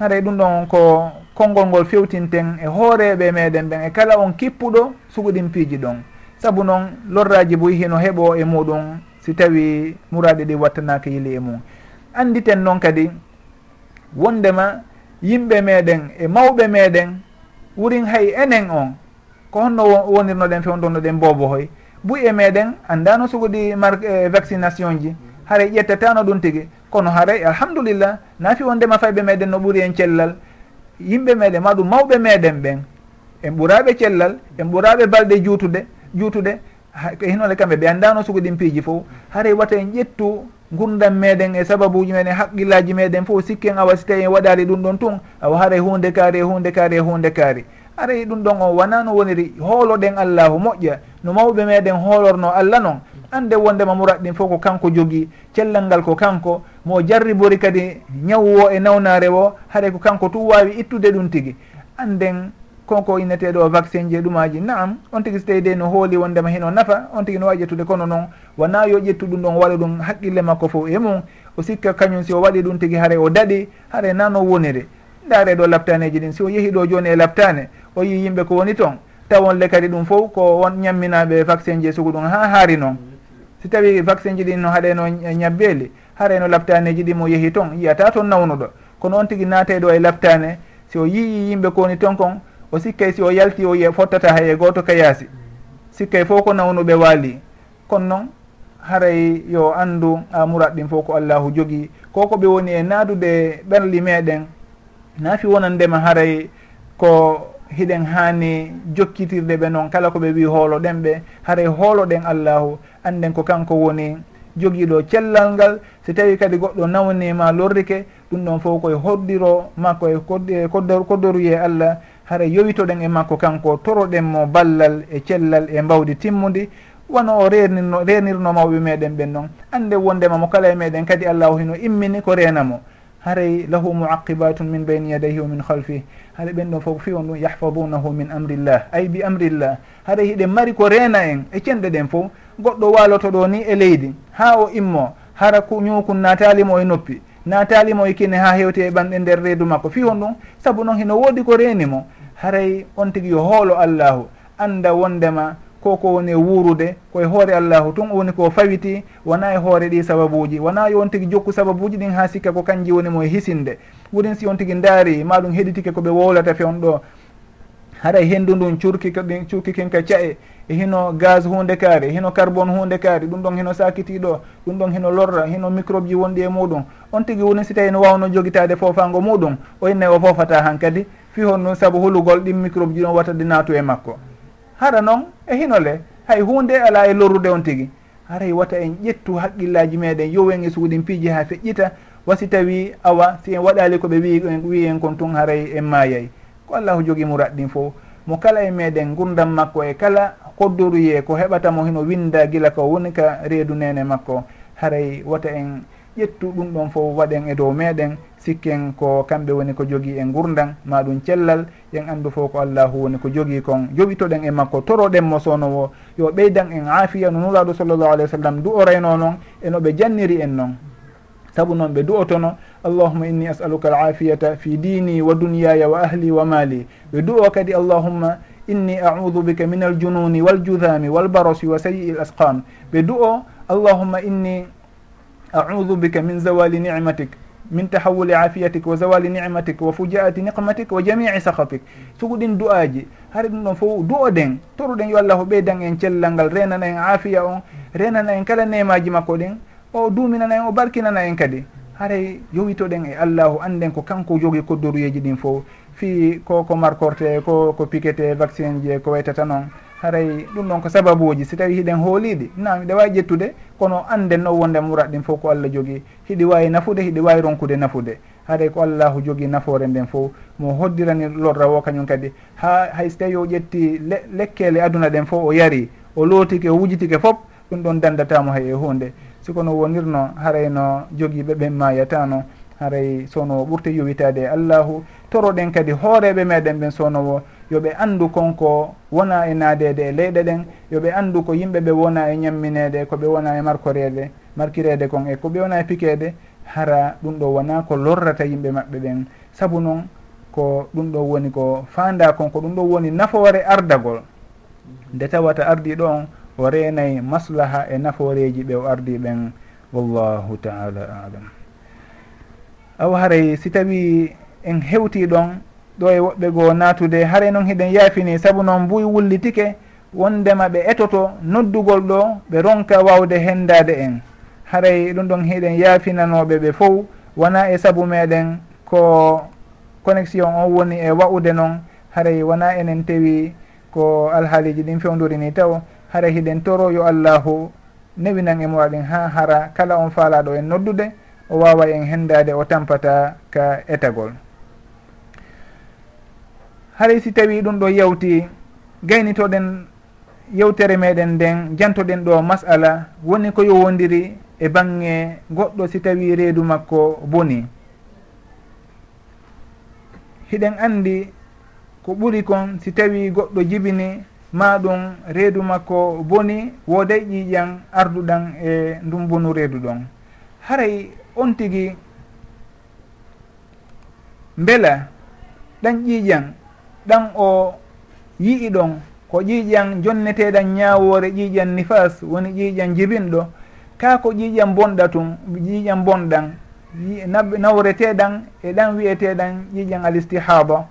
Speaker 1: haray ɗum ɗon ko konngol ngol fewtinten e hooreɓe meɗen ɓen e kala on kippuɗo suguɗimpiiji ɗon. Saabu noon lorraji boy hino heɓo e muɗum si tawi muraɗe ɗi wattanaka yili e mum. Anditen noon kadi wondema yimɓe meɗen e mawɓe meɗen wurin hay enen on ko honno wonirnoɗen fewndonoɗen bobohoy buy e meɗen andano sugudi mar eh, vaccination ji. Haara ƴettatano ɗum tigui kono haray alhamdulillah naafi wonde fayɓe meɗen no ɓuuri en cellal. Yimɓe meɗen maɗum mawɓe meɗen ɓen. En ɓuraɓe cellal en ɓuraɓe balɗe juutude juutude e hinole kamɓe ɓe anndano sugo ɗin piiji fof. Haray wata en ƴettu gurdam meɗen e sababuji meɗen haqqillaji meɗen fof sikken awa si tawi en waɗali ɗum ɗon tun awa haray hunde kaari e hunde kaari e hunde kaari. Aray ɗum ɗon o wona no woniri hooloɗen allahu moƴƴa. No mawɓe meɗen hoolorno allah noon ande wondema murat ɗin fof ko kanko jogui cellal ngal ko kanko mo jarribori kadi ñawwo e nawnare o haɗa ko kanko tum wawi ittude ɗum tigui anden konko inneteɗo vaccin je ɗumaji. Naam on tigui so tawi de no hooli wondema heno nafa on tigui no wawi ƴettude kono noon wona yo ƴettu ɗum ɗon waɗa ɗum haqqille makko fof e mum. O sikka kañum si o waɗi ɗum tigui haare o daɗi haare nano woniri. Ndaare ɗo labtaneji ɗin si o yeehi ɗo joni e laptane o yi yimɓe ko woni toon tawonle kadi ɗum fof ko won ñamminaɓe vaccin je sugu ɗum ha haari noon si tawi vaccin ji ɗin no haɗeno ñabbeeli hareno labtaneji ɗi mo yeehi toon yiyata toon nawnuɗo. Kono on tigui naateɗo e laptane si o yii yimɓe kowoni toon kon o sikkay si o yalti o fottata hay e goto kayasi sikkay fof ko nawnuɓe waali. Kono noon haray yo andu amurat ɗin fof ko allahu jogii. Ko ko ɓe woni e naadude ɓerli meɗen naafi wonandema haray ko hiɗen haani jokkitirde ɓe noon. Kala koɓe wi hoolo ɗen ɓe haray hooloɗen allahu anden ko kanko woni jogiiɗo cellal ngal so tawi kadi goɗɗo nawnima lorrike ɗum ɗon fof koye hoddiro makko e koddoruye allah hara yowitoɗen e makko kanko toroɗen mo ballal e cellal e mbawdi timmudi wano o renirno renirno mawɓe meɗen ɓen noon ande wondema mo kala e meɗen kadi allahu hino immini ko renamo haray lahu muaqibatun min bayni yadayhi wa min halfih haɗa ɓen ɗon fof fi on ɗum yahfadunahu min amrillah. Ay bi amrillah. Haɗa hiɗen mari ko reena en e cenɗe ɗen fof goɗɗo waloto ɗo ni e leydi. Ha o immo hara ku ñukun natalimo e noppi. Natalimo e kine ha hewte e ɓanɗe nder reedu makko. Fi on ɗum saabu noon hino woodi ko reenimo haray on tigui yo hoolo allahu anda wondema koko woni wuurude koye hoore allahu tun woni ko fawiti wona e hoore ɗi sababuji. Wona yon tigui jokku sababuji ɗin ha sikka ko kanji woni mo e hisinde. Wurin si on tigui daari maɗum heɗitike koɓe wowlata fewn ɗo. Haray e hendu ndun curkika ɗin curkikin ka cae e hino gaz hunde kaari hino carbone hunde kaari ɗum ɗon hino sakitiɗo ɗum ɗon hino lorra hino microbe ji wonɗi e muɗum. On tigui woni si tawi no wawno joguitade fofango muɗum o innayi o fofata han kadi fi hon ɗum saabu hulugol ɗin microbe ji ɗon wattade naatu e makko. haɗa noon e hinole? Hay hunde ala e lorrude on tigui haray wata en ƴettu haqqillaji meɗen yowen e suuɗin piiji ha feƴƴita. Wasi tawi awa si en waɗali koɓe wi wi en kon tun haray en mayay ko allahu jogui murat ɗin fo mo kala e meɗen gurdam makko e kala koddoruye ko heɓatamo hino winda guila ko woni ka reedu nene makko. Haray wata en ƴettu ɗum ɗon fof waɗen e dow meɗen sikken ko kamɓe woni ko jogii e gurdan ma ɗum cellal en anndu fof ko allahu woni ko jogii kon. Joɓitoɗen e makko toroɗen mo sownowo yo ɓeydan en aafiya no nuraɗo sallllahu alayhi wa sallam du orayno noon eno ɓe janniri en noon saabu noon ɓe du'otono allahuma inni asaluka al afiyata fi dini wa duniyaya wa ahli wa mali ɓe du'o kadi allahumma inni audu bika min aljununi waljudami walbarosi wa sayi'i l asqam ɓe du'o allahumma inni audu bika min zawali nicmatik min tahawuli afiyatik wa zawali nicmatik wa fujaati niqmatik wa jamii sahatik suguɗin du'aji hare ɗum ɗon fof du'oɗen toruɗen yo allah o ɓeydan en cellal ngal renana en afiya on renana en kala nemaji makko ɗen o duminana en o barkinana en kadi. Haray yowitoɗen e allahu anden ko kanko jogui koddoruyeji ɗin fof fi ko ko markorte ko ko piquete vaccine je ko waytata noon. haray ɗum ɗon ko sababuji. Si tawi hiɗen hooliɗi nam ɗe wawi ƴettude kono anden no wonde murat ɗin fof ko allah jogui hiɗi wawi nafude hiɗi wawi ronkude nafude. Haɗay ko allahu jogui nafoore nden fof. Mo hoddirani lorra o kañum kadi. Ha hay so tawi o ƴetti le, lekkele aduna ɗen fof o yari o lootike o wujitike foof ɗum ɗon dandatamo hay e hunde sikono wonirno harayno jogui ɓeɓen mayatano haray sowno ɓurte yowitade allahu. Toroɗen kadi hooreɓe meɗen ɓen sownowo yoɓe andu konko wona e naadede e leyɗe ɗen yoɓe andu ko yimɓe ɓe wona e ñamminede koɓe wona e markorede markirede kon e koɓe wona e pikede hara ɗum ɗo wona ko lorrata yimɓe maɓɓe ɓen saabu noon ko ɗum ɗo woni ko fanda kon ko ɗum ɗo woni nafoore ardagol. Nde tawata ardiɗo on o reenayi maslaha e naforeji ɓe o ardi ɓen. Wallahu taala alam. Aw haray si tawi en hewti ɗon ɗo e woɓɓe goo natude haare noon hiɗen yaafini saabu noon mbuy wullitike wondema ɓe etoto noddugol ɗo ɓe ronka wawde hendade en. Haray ɗum ɗon hiɗen yaafinanoɓe ɓe fof wona e saabu meɗen ko connexion on woni e wa'ude noon haray wona enen tewi ko alhaaliji ɗin fewdurini taw. Hara hiɗen toro yo allahu newinan e mowaɗin ha hara. Kala on faalaɗo en noddude o wawa en hendade o tampata ka etagol. haray si tawi ɗum ɗo yawti gaynitoɗen yewtere meɗen nden jantoɗen ɗo masala woni ko yowodiri e bange goɗɗo si tawi reedu makko boni. Hiɗen andi ko ɓuri kon si tawi goɗɗo jibini ma ɗum reedu makko boni wooday ƴiiƴan arduɗan e ndum bonu reedu ɗon. Haray on tigi mbela ɗan ƴiiƴan ɗan o yi'i ɗon ko ƴiiƴan jonneteɗan ñawore ƴiiƴan nifas woni ƴiiƴan jibinɗo ka ko ƴiiƴan bonɗa tun ƴiiƴan bonɗan nawreteɗan e ɗan wiyeteɗan ƴiiƴan alistihaba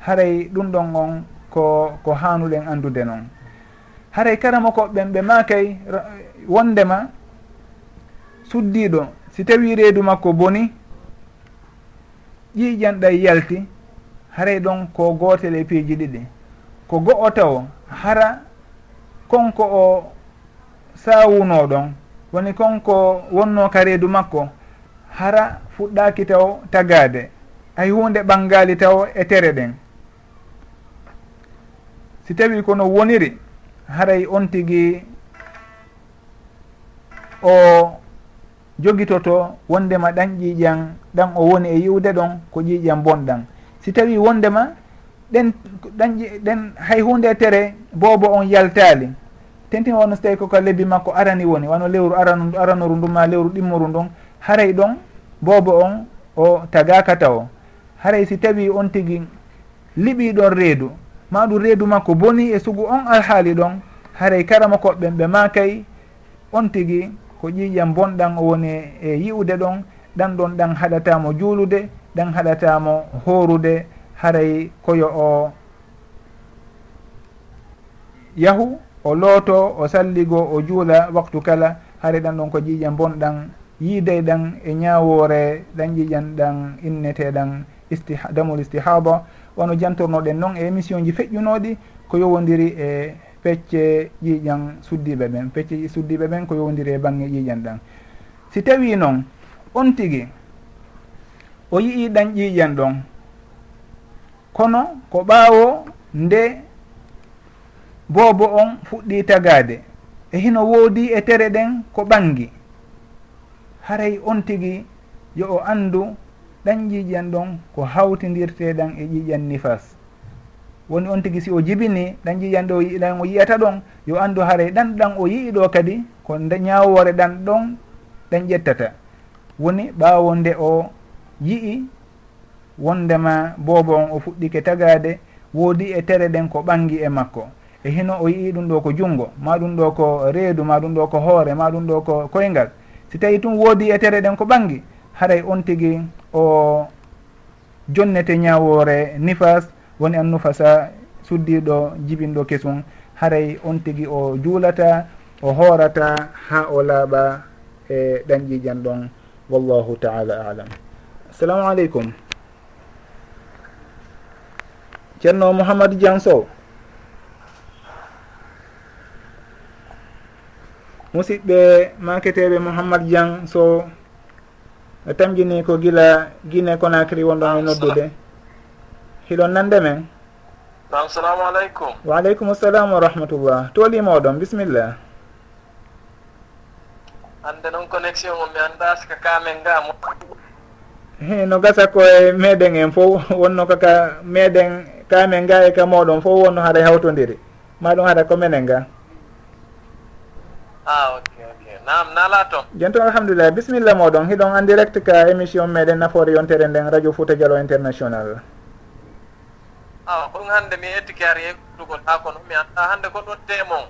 Speaker 1: haray ɗum ɗon on ko ko hanuɗen andude noon haray karama koɓɓen ɓe makay wondema suddiɗo si tawi reedu makko boni ƴiiƴan ɗay yalti haray ɗon ko gotel e piiji ɗiɗi. Ko go'o taw hara konko o sawuno ɗon. Woni konko wonno ka reedu makko hara fuɗɗaki taw tagade hay hunde ɓangali taw e tere ɗen. Si tawi kono woniri haray on tigui o jogitoto wondema ɗan ƴiiƴan ɗan o woni e yiwde ɗon ko ƴiiƴan bonɗan. si tawi wondema ɗen ɗan ɗen hay hunde tere boobo on yaltali tentin wonno so tawi koko lebbi makko arani woni wano lewru aranu aranoru ndum ma lewru ɗimmoru ndun haray ɗon boobo on o tagaka taw haray si tawi on tigui liɓi ɗon reedu. Ma ɗum reedu makko boni e sugu on alhaali ɗon haray karama koɓɓen ɓe makay on tigui ko ƴiƴam bonɗan o woni e yi'ude ɗon ɗan ɗon ɗan haɗatamo juulude ɗen haɗatamo horude haray koyo o yahu o looto o salligo o juula waktu kala haray ɗan ɗon ko ƴiƴan bonɗan yiiday e ɗan e ñawore ɗan ƴiƴan ɗan inneteɗan istiha damol istihaba wano jantornoɗen noon e émission ji feƴƴunoɗi ko yowodiri e pecce ƴiiƴan suddiɓe ɓen pecce suddiɓe ɓen ko yowdiri e bangge ƴiiƴan ɗan si tawi noon on tigui o yii ɗan ƴiiƴan ɗon. Kono ko ɓaawo nde boobo on fuɗɗi tagaade e hino woodi e tere ɗen ko ɓangi haray on tigi yo o anndu ɗan ƴiiƴan ɗon ko hawtindirteɗan e ƴiiƴan nifas woni on tigi si o jibini ɗan ƴiiƴan ɗo ɗan o yiyata ɗon yo anndu haray ɗan ɗan o yii ɗo kadi ko ñawore ɗan ɗon ɗan ƴettata. Woni ɓaawo nde o yi'i wondema boobo on o fuɗɗike tagade woodi e tere ɗen ko ɓangi e makko. E hino o yii ɗum ɗo ko junngo ma ɗum ɗo ko reedu ma ɗum ɗo ko hoore ma ɗum ɗo ko koyngal. Si tawi tun woodi e tere ɗen ko ɓangi haray on tigi o jonnete ñawore nifas woni an nufasa suddiɗo jibinɗo kesum. Haray on tigi o juulata o hoorata ha o laaɓa e ɗanƴijan ɗon. Wallahu taala alam. assalamu aleykum ceerno mouhamadou dian sow musidɓe maketeɓe mouhamadou dian sow tamjini ko gila guine conacry wonɗo han noddude. Hiɗon nande men.
Speaker 4: Nam salamu aleykum
Speaker 1: waaleykum salam wa rahmatullah. Toolimoɗon bisimilla
Speaker 4: hande noon connexion o mi anda sika kamen ga
Speaker 1: nga no gasa ko e meɗen en fof wonno kaka meɗen kamen ga e ka moɗon fof wonno haɗa hawtodiri. Maɗum haɗa ko menen ga.
Speaker 4: Ah ok ok. Nam nala toon
Speaker 1: joni alhamdulillah bisimilla moɗon hiɗon en direct ka émission meɗen nafoore yontere nden radio fouta dialo international.
Speaker 4: Ah, A ko ɗum hande mi ettiki ari yettugol ha kono mi anda hande ko ɗon temon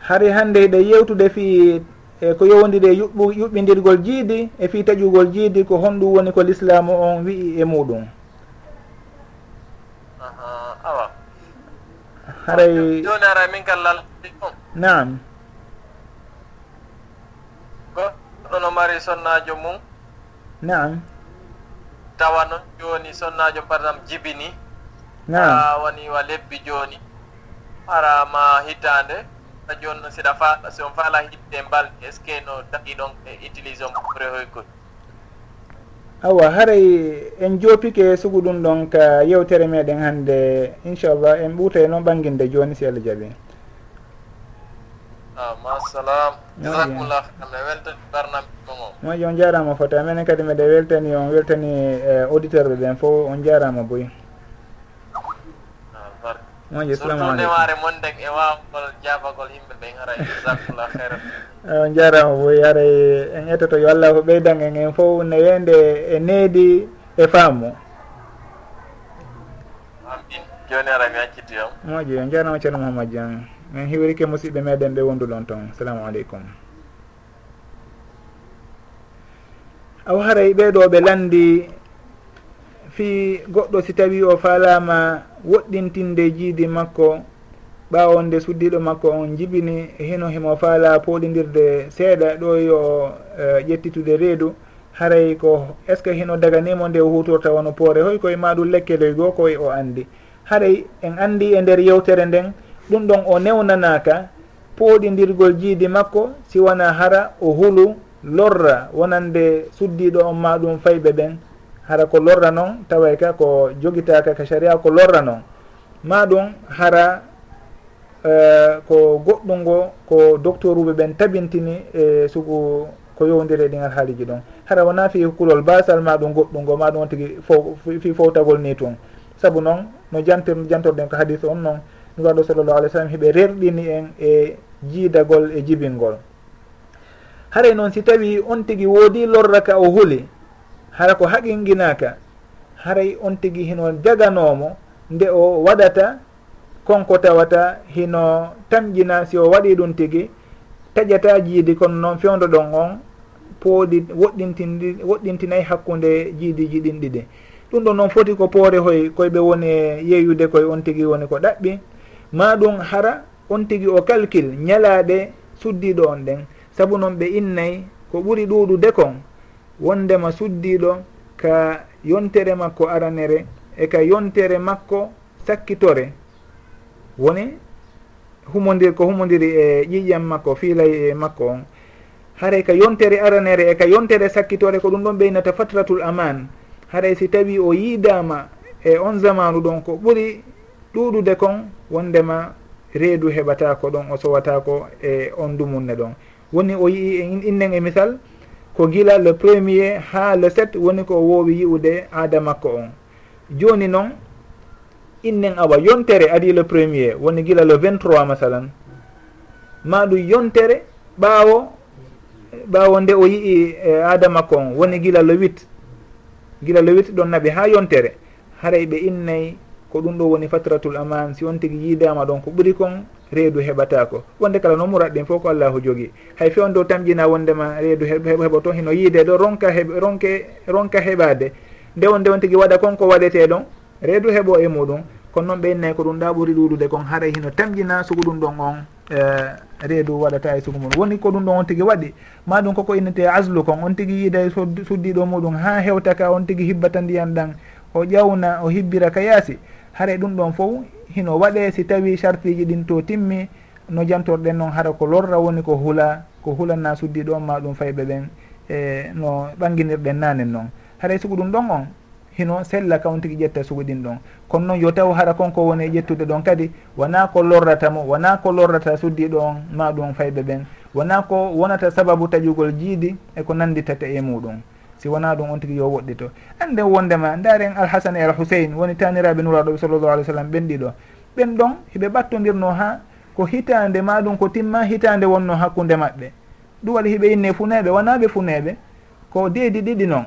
Speaker 1: hari hande hiɗe e yewtude fii e ko yowndiri e yuɓɓu yuɓɓidirgol jiidi e fii taƴugol jiidi ko honɗum woni ko l'islamu on wi'i e muɗum.
Speaker 4: Awa.
Speaker 1: Haray
Speaker 4: joni ara min kallal
Speaker 1: naam.
Speaker 4: Goɗɗo no mari sonnajo mum.
Speaker 1: Naam.
Speaker 4: Tawa noon joni sonnajo par exemple jibini.
Speaker 1: Naam.
Speaker 4: Woni wa lebbi joni. Arama hitande a jooni no siɗa fa si on faala hitte mbalɗi est ce que no daɗi ɗon e utilise on rehoykol
Speaker 1: awa haray en joopike sugu ɗum ɗon ka uh, yewtere meɗen hannde inchallah en ɓuuta e noon ɓanginde jooni si allah jaɓi.
Speaker 4: Ah, Masalam jasakumllah kamne weltani barnamɗo o.
Speaker 1: Moƴƴi on jarama fota. Minen kadi mbiɗa weltani on weltani uh, auditeur ɓe ɓen fof on jarama boyi. moƴƴi salamu
Speaker 4: ndemare monndeg e wawgol jabagol yimɓe ɓen ara jasakullah hayra
Speaker 1: on jarama boy ara en ettoto yo allah ko ɓeydan en en fof ne wende e needi e faamu.
Speaker 4: Amin. Joni ara mi acciti on.
Speaker 1: Moƴƴi on jarama ceerno mouhamad dian min hiwrike musidɓe meɗen ɓe wonduɗon toon. Salamu aleykum. Aw haray ɓeɗo ɓe landi fi goɗɗo si tawi o falama woɗɗintinde jiidi makko ɓawo nde suddiɗo makko on jibini hino himo faala poɗidirde seeɗa ɗo yo e, ƴettitude reedu. Haray ko est ce que hino daganimo nde o hutorta wono poore? Hoy koye maɗum lekkeloy goo koye o andi haray en andi e nder yewtere nden ɗum ɗon o newnanaka pooɗidirgol jiidi makko si wona hara o hulu lorra wonande suddiɗo on maɗum fayɓe ɓen. hara ko lorra noon taway ka ko jogitaka ka saria ko lorra noon ma ɗum hara uh, ko goɗɗum ngo ko docteur uɓe ɓen tabintini e sugu ko yowdiri e ɗin alhaaliji ɗon. Hara wona fi kulol basal maɗum goɗɗum ngo maɗum on tigui fo fi fowtagol ni tun. Saabu noon no jantir jantorɗen ko hadis on noon nuraɗo sallallah alih w sallam hiɓe rerɗini en e jiidagol e jibingol. Haray noon si tawi on tigui woodi lorraka o huli hara ko haqinginaka haray on tigi hino jaganomo nde o waɗata konko tawata hino tamƴina si o waɗi ɗum tigi taƴata jiidi kono noon fewdo ɗon on pooɗi woɗɗintindi woɗɗintinayi hakkude jiidiji ɗin ɗiɗi ɗum ɗon noon foti ko poore hoy koyeɓe woni yeeyude koye on tigi woni ko ɗaɓɓi. Ma ɗum hara on tigi o calcule ñalaaɗe suddiɗo on ɗen. Saabu noon ɓe innayi ko ɓuri ɗuuɗude kon wondema suddiɗo ka yontere makko aranere e ka yontere makko sakkitore. Woni humodir ko humodiri e ƴiƴam makko fiilay e makko on. Haray ka yontere aranere e ka yontere sakkitore ko ɗum ɗon ɓeynata fatratul aman haray si tawi o yiidama e on zamanu ɗon ko ɓuri ɗuɗude kon wondema reedu heɓata ko ɗon o sowata ko e on dumunne ɗon. Woni o yii e innen e misal ko gila le premier ha le sept woni ko woowi yi'ude aada makko on. Joni noon innen awa yontere adi le premier woni gila le 23 masalan. Ma ɗum yontere ɓaawo ɓaawo nde o yii eh, aada makko on woni gila le huit. Gila le huit ɗon naɓi ha yontere. Haray ɓe innayi ko ɗum ɗo woni fatratul aman si on tigui yiidama ɗon ko ɓuuri kon reedu heɓatako wonde kala no ɗin fof ko allahu jogui hay fe dow tamƴina wondema reedu heɓoto hino yiide ɗo ronka heɓ ronke ronka heɓade nde on nde on tigui waɗa konko waɗete ɗon reedu heɓo e muɗum. Kono noon ɓeynnay ko ɗum ɗa ɓuuri ɗuɗude kon haara hino tamƴina sugu ɗum ɗon on e, reedu waɗata e sugu mum woni ko ɗum ɗon on tigui waɗi. Ma ɗum koko innete aslu kon on tigui yiida suddiɗo muɗum ha hewtaka on tigui hibbata ndiyan ɗan o ƴawna o hibbira ka yaasi. haray ɗum ɗon fof hino waɗe si tawi chartiji ɗin to timmi no jantorɗen noon hara ko lorra woni ko hula ko hulanna suddiɗo on ma ɗum fayɓe ɓen e no ɓanginirɗen nanen noon. Haray sugu ɗum ɗon on hino sella kawn tigui ƴetta sugu ɗin ɗon. Kono noon yo taw hara konko woni e ƴettude ɗon kadi wona ko lorratamo wona ko lorrata suddiɗo on ma ɗum fayɓe ɓen. Wona ko wonata sababu taƴugol jiidi eko nanditata e muɗum. si wona ɗum on tigui yo woɗɗito ande wondema daren alhasane e alhusein woni taniraɓe nuraɗoɓe sallllahu alih w sallam ɓen ɗiɗo ɓen ɗon hiɓe ɓattodirno ha ko hitande maɗum ko timma hitande wonno hakkude maɓɓe. Ɗum waɗi hiɓe inne funeɓe wonaɓe funeɓe ko deedi ɗiɗi noon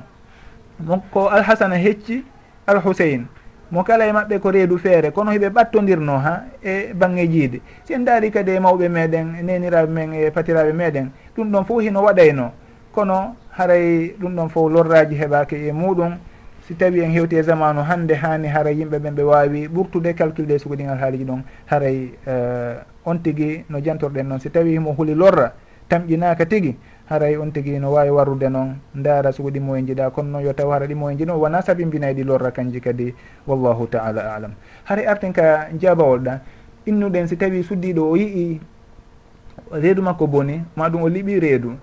Speaker 1: ko alhasana hecci alhusein mo kala e maɓɓe ko reedu feere kono hiɓe ɓattodirno ha e bange jiide. Si en daari kadi e mawɓe meɗen e neniraɓe men e patiraɓe meɗen ɗum ɗon fof hino waɗayno. Kono haray ɗum ɗon fof lorraji heɓaki e muɗum. Si tawi en hewti e zamanu hande hani haray yimɓe ɓen ɓe wawi ɓurtude calculé sugo ɗingal haaliji ɗon haray uh, on tigui no jantorɗen noon. Si tawi mo huuli lorra tamƴinaka tigui haray on tigui no wawi warrude noon. Daara sugo ɗimmo en jiɗa kono noon yo taw hara ɗimmo en jiɗo wona sabimbinayi ɗi lorra kanji kadi w allahu taala alam. Haray arten ka jabawol ɗa innuɗen si tawi suddiɗo o yii reedu makko boni ma ɗum o liɓi reedu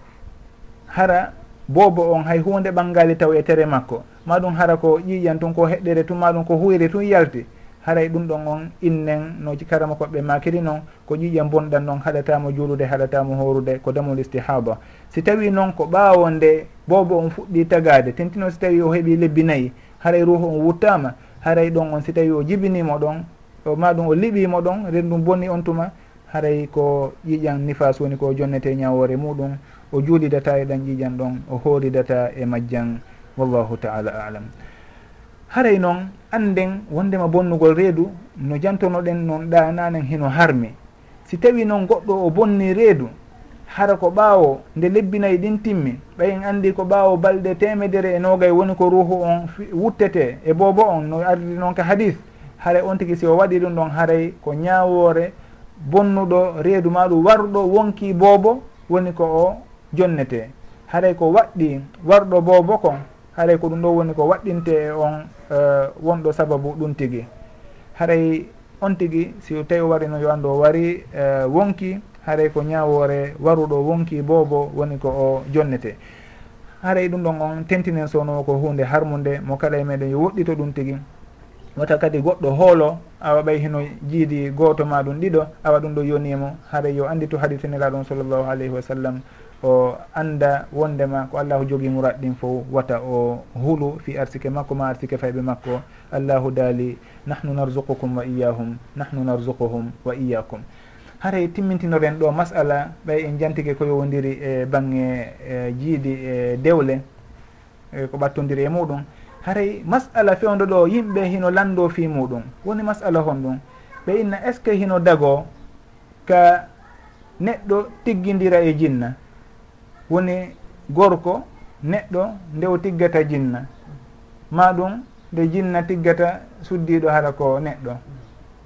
Speaker 1: hara boobo on hay hunde ɓangali taw e tere makko. Ma ɗum hara ko ƴiƴan tun ko heɗɗere tun ma ɗum ko huyre tun yalti. Haray ɗum ɗon on innen no karama koɓɓe makiri noon ko ƴiƴan bonɗan noon haɗatamo juulude haɗatamo horude ko damol istihaba si tawi noon ko ɓaawo nde boobo on fuɗɗi tagade tentino si tawi o heeɓi lebbi nayyi haray ruhu on wuttama haray ɗon on si tawi o jibinimo ɗon ma ɗum o liɓimo ɗon renndum bonni on tuma. Haray ko ƴiƴan nifas woni ko jonnete ñawore muɗum. o juulidata e ɗan ƴiƴan ɗon o hooridata e majjan w allahu taala alam. Haray noon anden wondema bonnugol reedu no jantonoɗen noon ɗananen heno harmi si tawi noon goɗɗo o bonni reedu hara ko ɓaawo nde lebbinayi ɗin timmi ɓayen anndi ko ɓaawo balɗe temedere e nogay woni ko ruhu on wuttete e boobo on no ardi noon ka hadis. Haray on tigi si o waɗi ɗum ɗon haray ko ñaawoore bonnuɗo reedu maɗum warɗo wonki boobo woni ko o jonnete. Haray ko waɗɗi warɗo bobo kon haray ko ɗum ɗo woni ko waɗɗinte e on uh, wonɗo sababu ɗum tigi. Haray on tigi si tawi o wari no yo anndu o wari uh, wonki haray ko ñawore waruɗo wonki boobo woni ko o jonnete. Haray ɗum ɗon on tentinen sowno ko hunde harmude mo kala e meɗen yo woɗɗito ɗum tigi. Wata kadi goɗɗo hoolo awa ɓay heno jiidi gooto ma ɗum ɗiɗo awa ɗum ɗo yonimo. Haray yo andi to haditenela ɗum sallllahu alayhi wa sallam. o anda wondema ko allahu jogui murat ɗin fo wata o huulu fi arsike makko ma arsike fayɓe makko. Allahu daali nahnu narzuqukum wa iyahum nahnu narzuquhum wa iyakum haray timmintinoren ɗo masala ɓay en jantike ko yowodiri e bange e jiidi e dewle e ko ɓattodiri e muɗum. Haray masala fewdo ɗo yimɓe hino lando fi muɗum. Woni masala hon ɗum. Ɓe inna est ce que hino dago ka neɗɗo tiggidira e jinna? woni gorko neɗɗo nde o tiggata jinna. Ma ɗum nde jinna tiggata suddiɗo haɗa ko neɗɗo.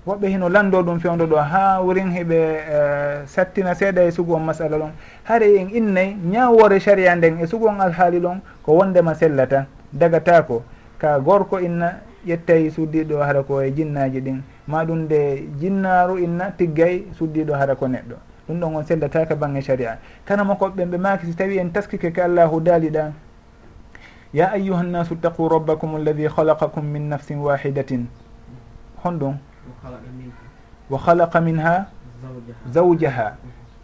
Speaker 1: Woɓɓe hino lando ɗum fewdo ɗo ha wurin heɓe uh, sattina seeɗa e sugu on masala ɗon. Haare en innayi ñawore saria nden e sugu on alhaali ɗon ko wondema sellata. Dagatako ka gorko inna ƴettay suddiɗo haɗa ko e jinnaji ɗin. Ma ɗum nde jinnaru inna tiggay suddiɗo haɗa ko neɗɗo. ɗum ɗon on sellataka bange sharia. Kana makoɓɓen ɓe maki si tawi en taskike ka allahu daaliɗa ya ayuha nnasu taqu rabbakum alladi halaqakum min nafsin wahidatin. Honɗum wa halaqa minha zawjaha.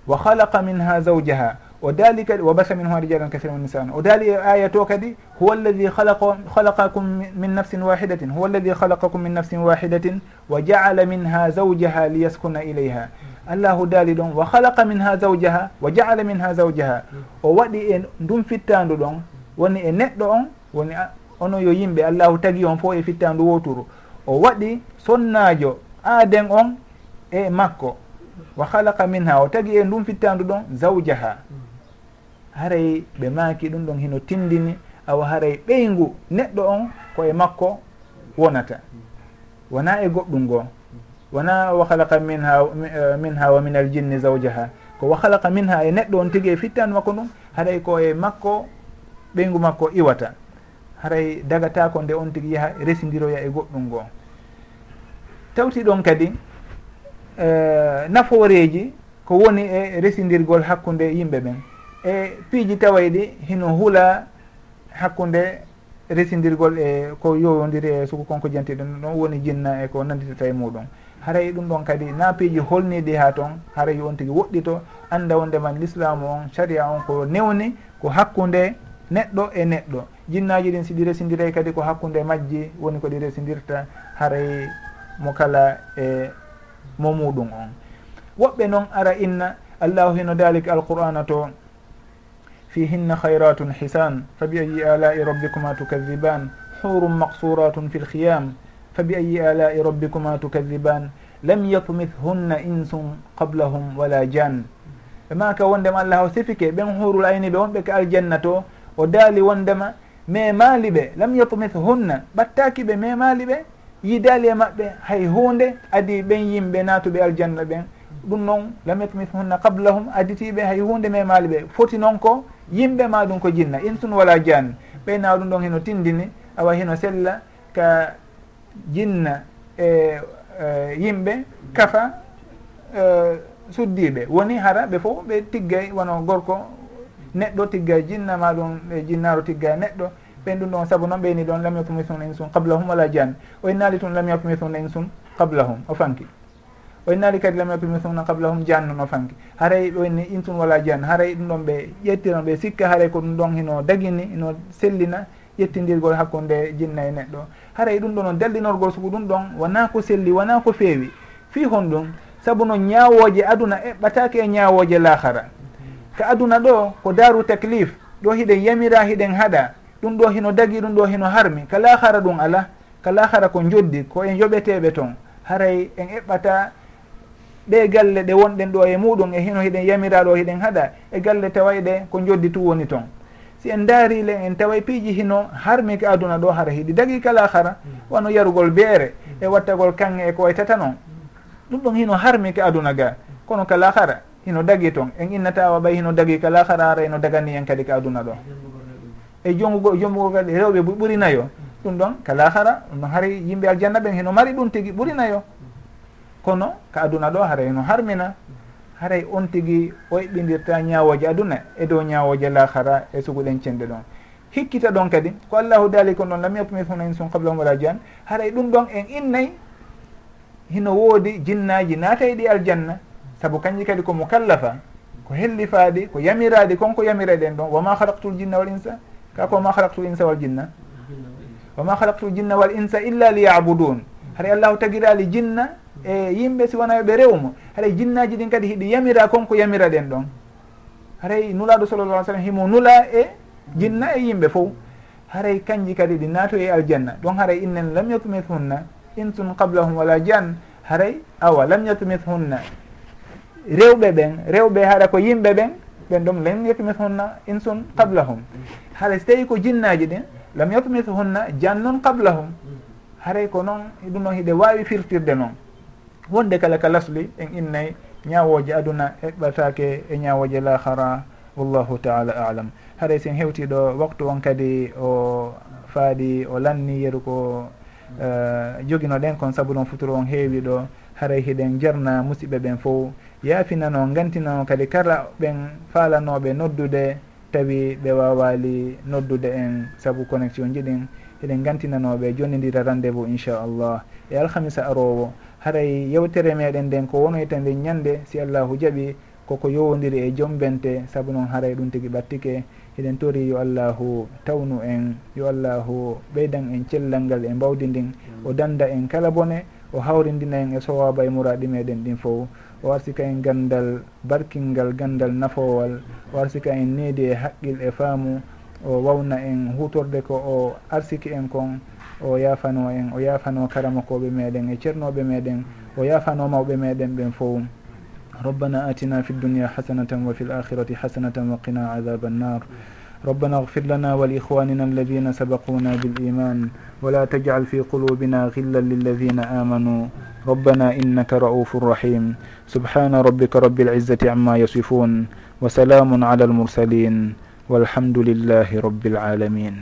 Speaker 1: Wa halaqa minha zawjaha. O daali kadi wa basa min ho rijalan kathira nisan o daali e aya to kadi huwa alladi halaqakum min nafsin wahidatin. Huwa alladi halaqakum min nafsin wahidatin wa jaala minha zawjaha liyaskuna ilayha. allahu daali ɗon wa halaqa min ha zawjaha wa jaala min ha zawjaha. O waɗi e ndun fittandu ɗon woni e neɗɗo on woni ono yo yimɓe allahu tagi on fo e fittandu woturu. O waɗi sonnajo aaden on e makko. Wa halaqa min ha o tagi e ndun fittandu ɗon zawjaha. Haray ɓe maaki ɗum ɗon hino tindini awa haray ɓeygu neɗɗo on koye makko wonata. Wona e goɗɗum goo wona wa halaqa minha minha wa min aljinni zawjaha. Ko wa halaqa minha e neɗɗo on tigui e fittan makko ɗum haɗay ko e makko ɓeygu makko iwata. Haray dagatako nde on tigui yaha residiroya e goɗɗum goo tawti ɗon kadi uh, naforeji ko woni e residirgol hakkude yimɓe ɓen e piiji taway ɗi hino huula hakkude residirgol e ko yowodiri e suku konko janti ɗon woni jinna e ko nanditata e muɗum. haray ɗum ɗon kadi napiiji holniɗi ha toon haray on tigi woɗɗito annda wondeman l'islamu on caria on ko newni ko hakkunde neɗɗo e neɗɗo. Jinnaji ɗin siɗi resindiray kadi ko hakkunde majji woni ko ɗi resindirta haray mo kala e mo muɗum on. Woɓɓe noon ara inna allahu hino dalik alqur'ana to fihinna hayratun hisan fa bi ayi alai rabbikuma tukadiban hurum maqsuratun fi lkhiyam fabi ayi alai rabbikuma tukadiban lam yatmithhunna insum qablahum wala jan ɓe maka wondema allah o sifike ɓen hurul ayni ɓe wonɓe ka aljanna to o daali wondema memali ɓe lam yatmithhunna ɓattaki ɓe memali ɓe yidaali e maɓɓe hay hunde adi ɓen yimɓe natuɓe aljanna ɓen ɗum noon lam yatmithunna qablahum aditiɓe hay hunde memali ɓe foti noon ko yimɓe ma ɗum ko jinna insun wala jan ɓeyna ɗum ɗon heno tindini awa heno sella ka jinna e, e yimɓe kafa e, suddiɓe. Woni hara ɓe fof ɓe tiggay wono gorko neɗɗo tigga jinna ma ɗum ɓe jinnaro tigga neɗɗo. Ɓen ɗum ɗon saabu noon ɓeyni ɗon lam yakum misuna insum qabla wala jan. O innali tun lam yakum misuna insum qabla o fanki. O innali kadi lam yakum qablahum qabla hum jannun o fanki. Haray ɓenni insum wala jan. Haray ɗum ɗon ɓe ƴettiran ɓe sikka haray ko ɗum ɗon hino dagini ino sellina ƴettidirgol hakkude jinna e neɗɗo. haray ɗum ɗo no dallinorgol sugu ɗum ɗon wona ko selli wona ko feewi. Fi hon ɗum saabu no ñawoje aduna eɓɓatake e, e ñawoje lahara ka aduna ɗo ko daru taclif ɗo hiɗen yamira hiɗen haɗa. Ɗum ɗo hino dagi ɗum ɗo hino harmi. Ka lahara ɗum ala ka lahara ko joddi ko en yoɓeteɓe toon haray en eɓɓata ɗe galle ɗe wonɗen ɗo e muɗum e hino hiɗen yamira ɗo hiɗen haɗa. E galle tawayɗe ko joddi tu woni toon si en daari le en taway piiji hino harmiki aduna ɗo hara hiɗi. Dagi kala hara mm. wano yarugol beere mm. e wattagol kange e ko waytata noon ɗum ɗon hino harmiki aduna ga. Kono kala hara hino dagi toon en innata awa ɓay hino dagi kala hara ara eno dagani en kadi ka aduna ɗo. E jongugo jombugol kadi rewɓe ɓurinayo. Ɗum ɗon kala hara ɗum ɗon hari yimɓe aljanna ɓen heno mari ɗum tigui ɓurinayo. Mm. Kono ka aduna ɗo hara heno harmina. haray on tigi o heɓɓidirta ñawoje aduna e dow ñawoje lahara e suguɗen cenɗe ɗon. Hikkita ɗon kadi ko allahu daali kon ɗon lam yakmithuna insun sum qablahum wala jan haray ɗum ɗon en innayi hino woodi jinnaji naata e ɗi aljanna. Saabu kanji kadi ko mukallafa ko hellifaadi ko yamiradi konko yamireɗen ɗon wama halaktul jinna wal insa kako ma halaktul insa wal jinna? Wama halaktul jinna wal insa illa liyabudun. Haɗa allahu tagirali jinna e yimɓe si wona ɓe rewmo haɗay jinnaji ɗin kadi hiɗi yamira konko yamira ɗen ɗon. Haray nulaɗo sallallah alih sallam himo nula e jinna e yimɓe fof. Haray kanji kadi ɗi naato e aljanna. Ɗon haray innen lam yatmithunna intun qablahum wala jan haray awa lam yatmithunna rewɓe ɓen rewɓe haɗa ko yimɓe ɓen ɓen ɗum lam yatmithunna insun qablahum. Haɗa so tawi ko jinnaji ɗin lam yatmithunna jannun qablahum. Haray ko noon ɗum noon hiɗe wawi firtirde noon. wonde kala ka lasli en innayi ñawoje aduna heɓɓatake e ñawoje lahara wallahu taala alam. Haray sen hewtiɗo waktu on kadi o faaɗi o lanni yeru ko mm. eh, uh, jogino ɗen kon saabu ɗon futuro on heewi ɗo haray hiɗen jarna musidɓe ɓen fof. Yaafinano gantinano kadi kala ɓen faalanoɓe noddude tawi ɓe wawali noddude en saabu connexion ji ɗin. Eɗen gantinanoɓe jonnidira rendez vous inchallah. E alhamisa arowo haray yewtere meɗen nden ko wonoyta yitande ñande si allahu jaaɓi koko yowodiri e jombente saabu noon haray ɗum tigui ɓattike eɗen tori yo allahu tawnu en yo allahu ɓeydan en cellal ngal e mbawdi ndin. O danda en kala bone o hawrindina en e sowaba e muraɗi meɗen ɗin fo o arsika en gandal barkingal gandal nafowal. O arsika en needi e haqqil e faamu. O wawna en hutorde ko o arsiki en kon. o yafano en o yafano karamakoɓe meɗen e ceernoɓe meɗen o yafano mawɓe meɗen ɓen fowum. ربنا آتنا في الدنيا حسنة وفي الآخرة حسنة وقنا عذاب النار ربنا اغفر لنا ولإخواننا الذين سبقونا بالإيمان ولا تجعل في قلوبنا غلا للذين آمنوا ربنا إنك رؤوف رحيم سبحان ربك رب العزة عما يصفون وسلام على المرسلين والحمد لله رب العالمين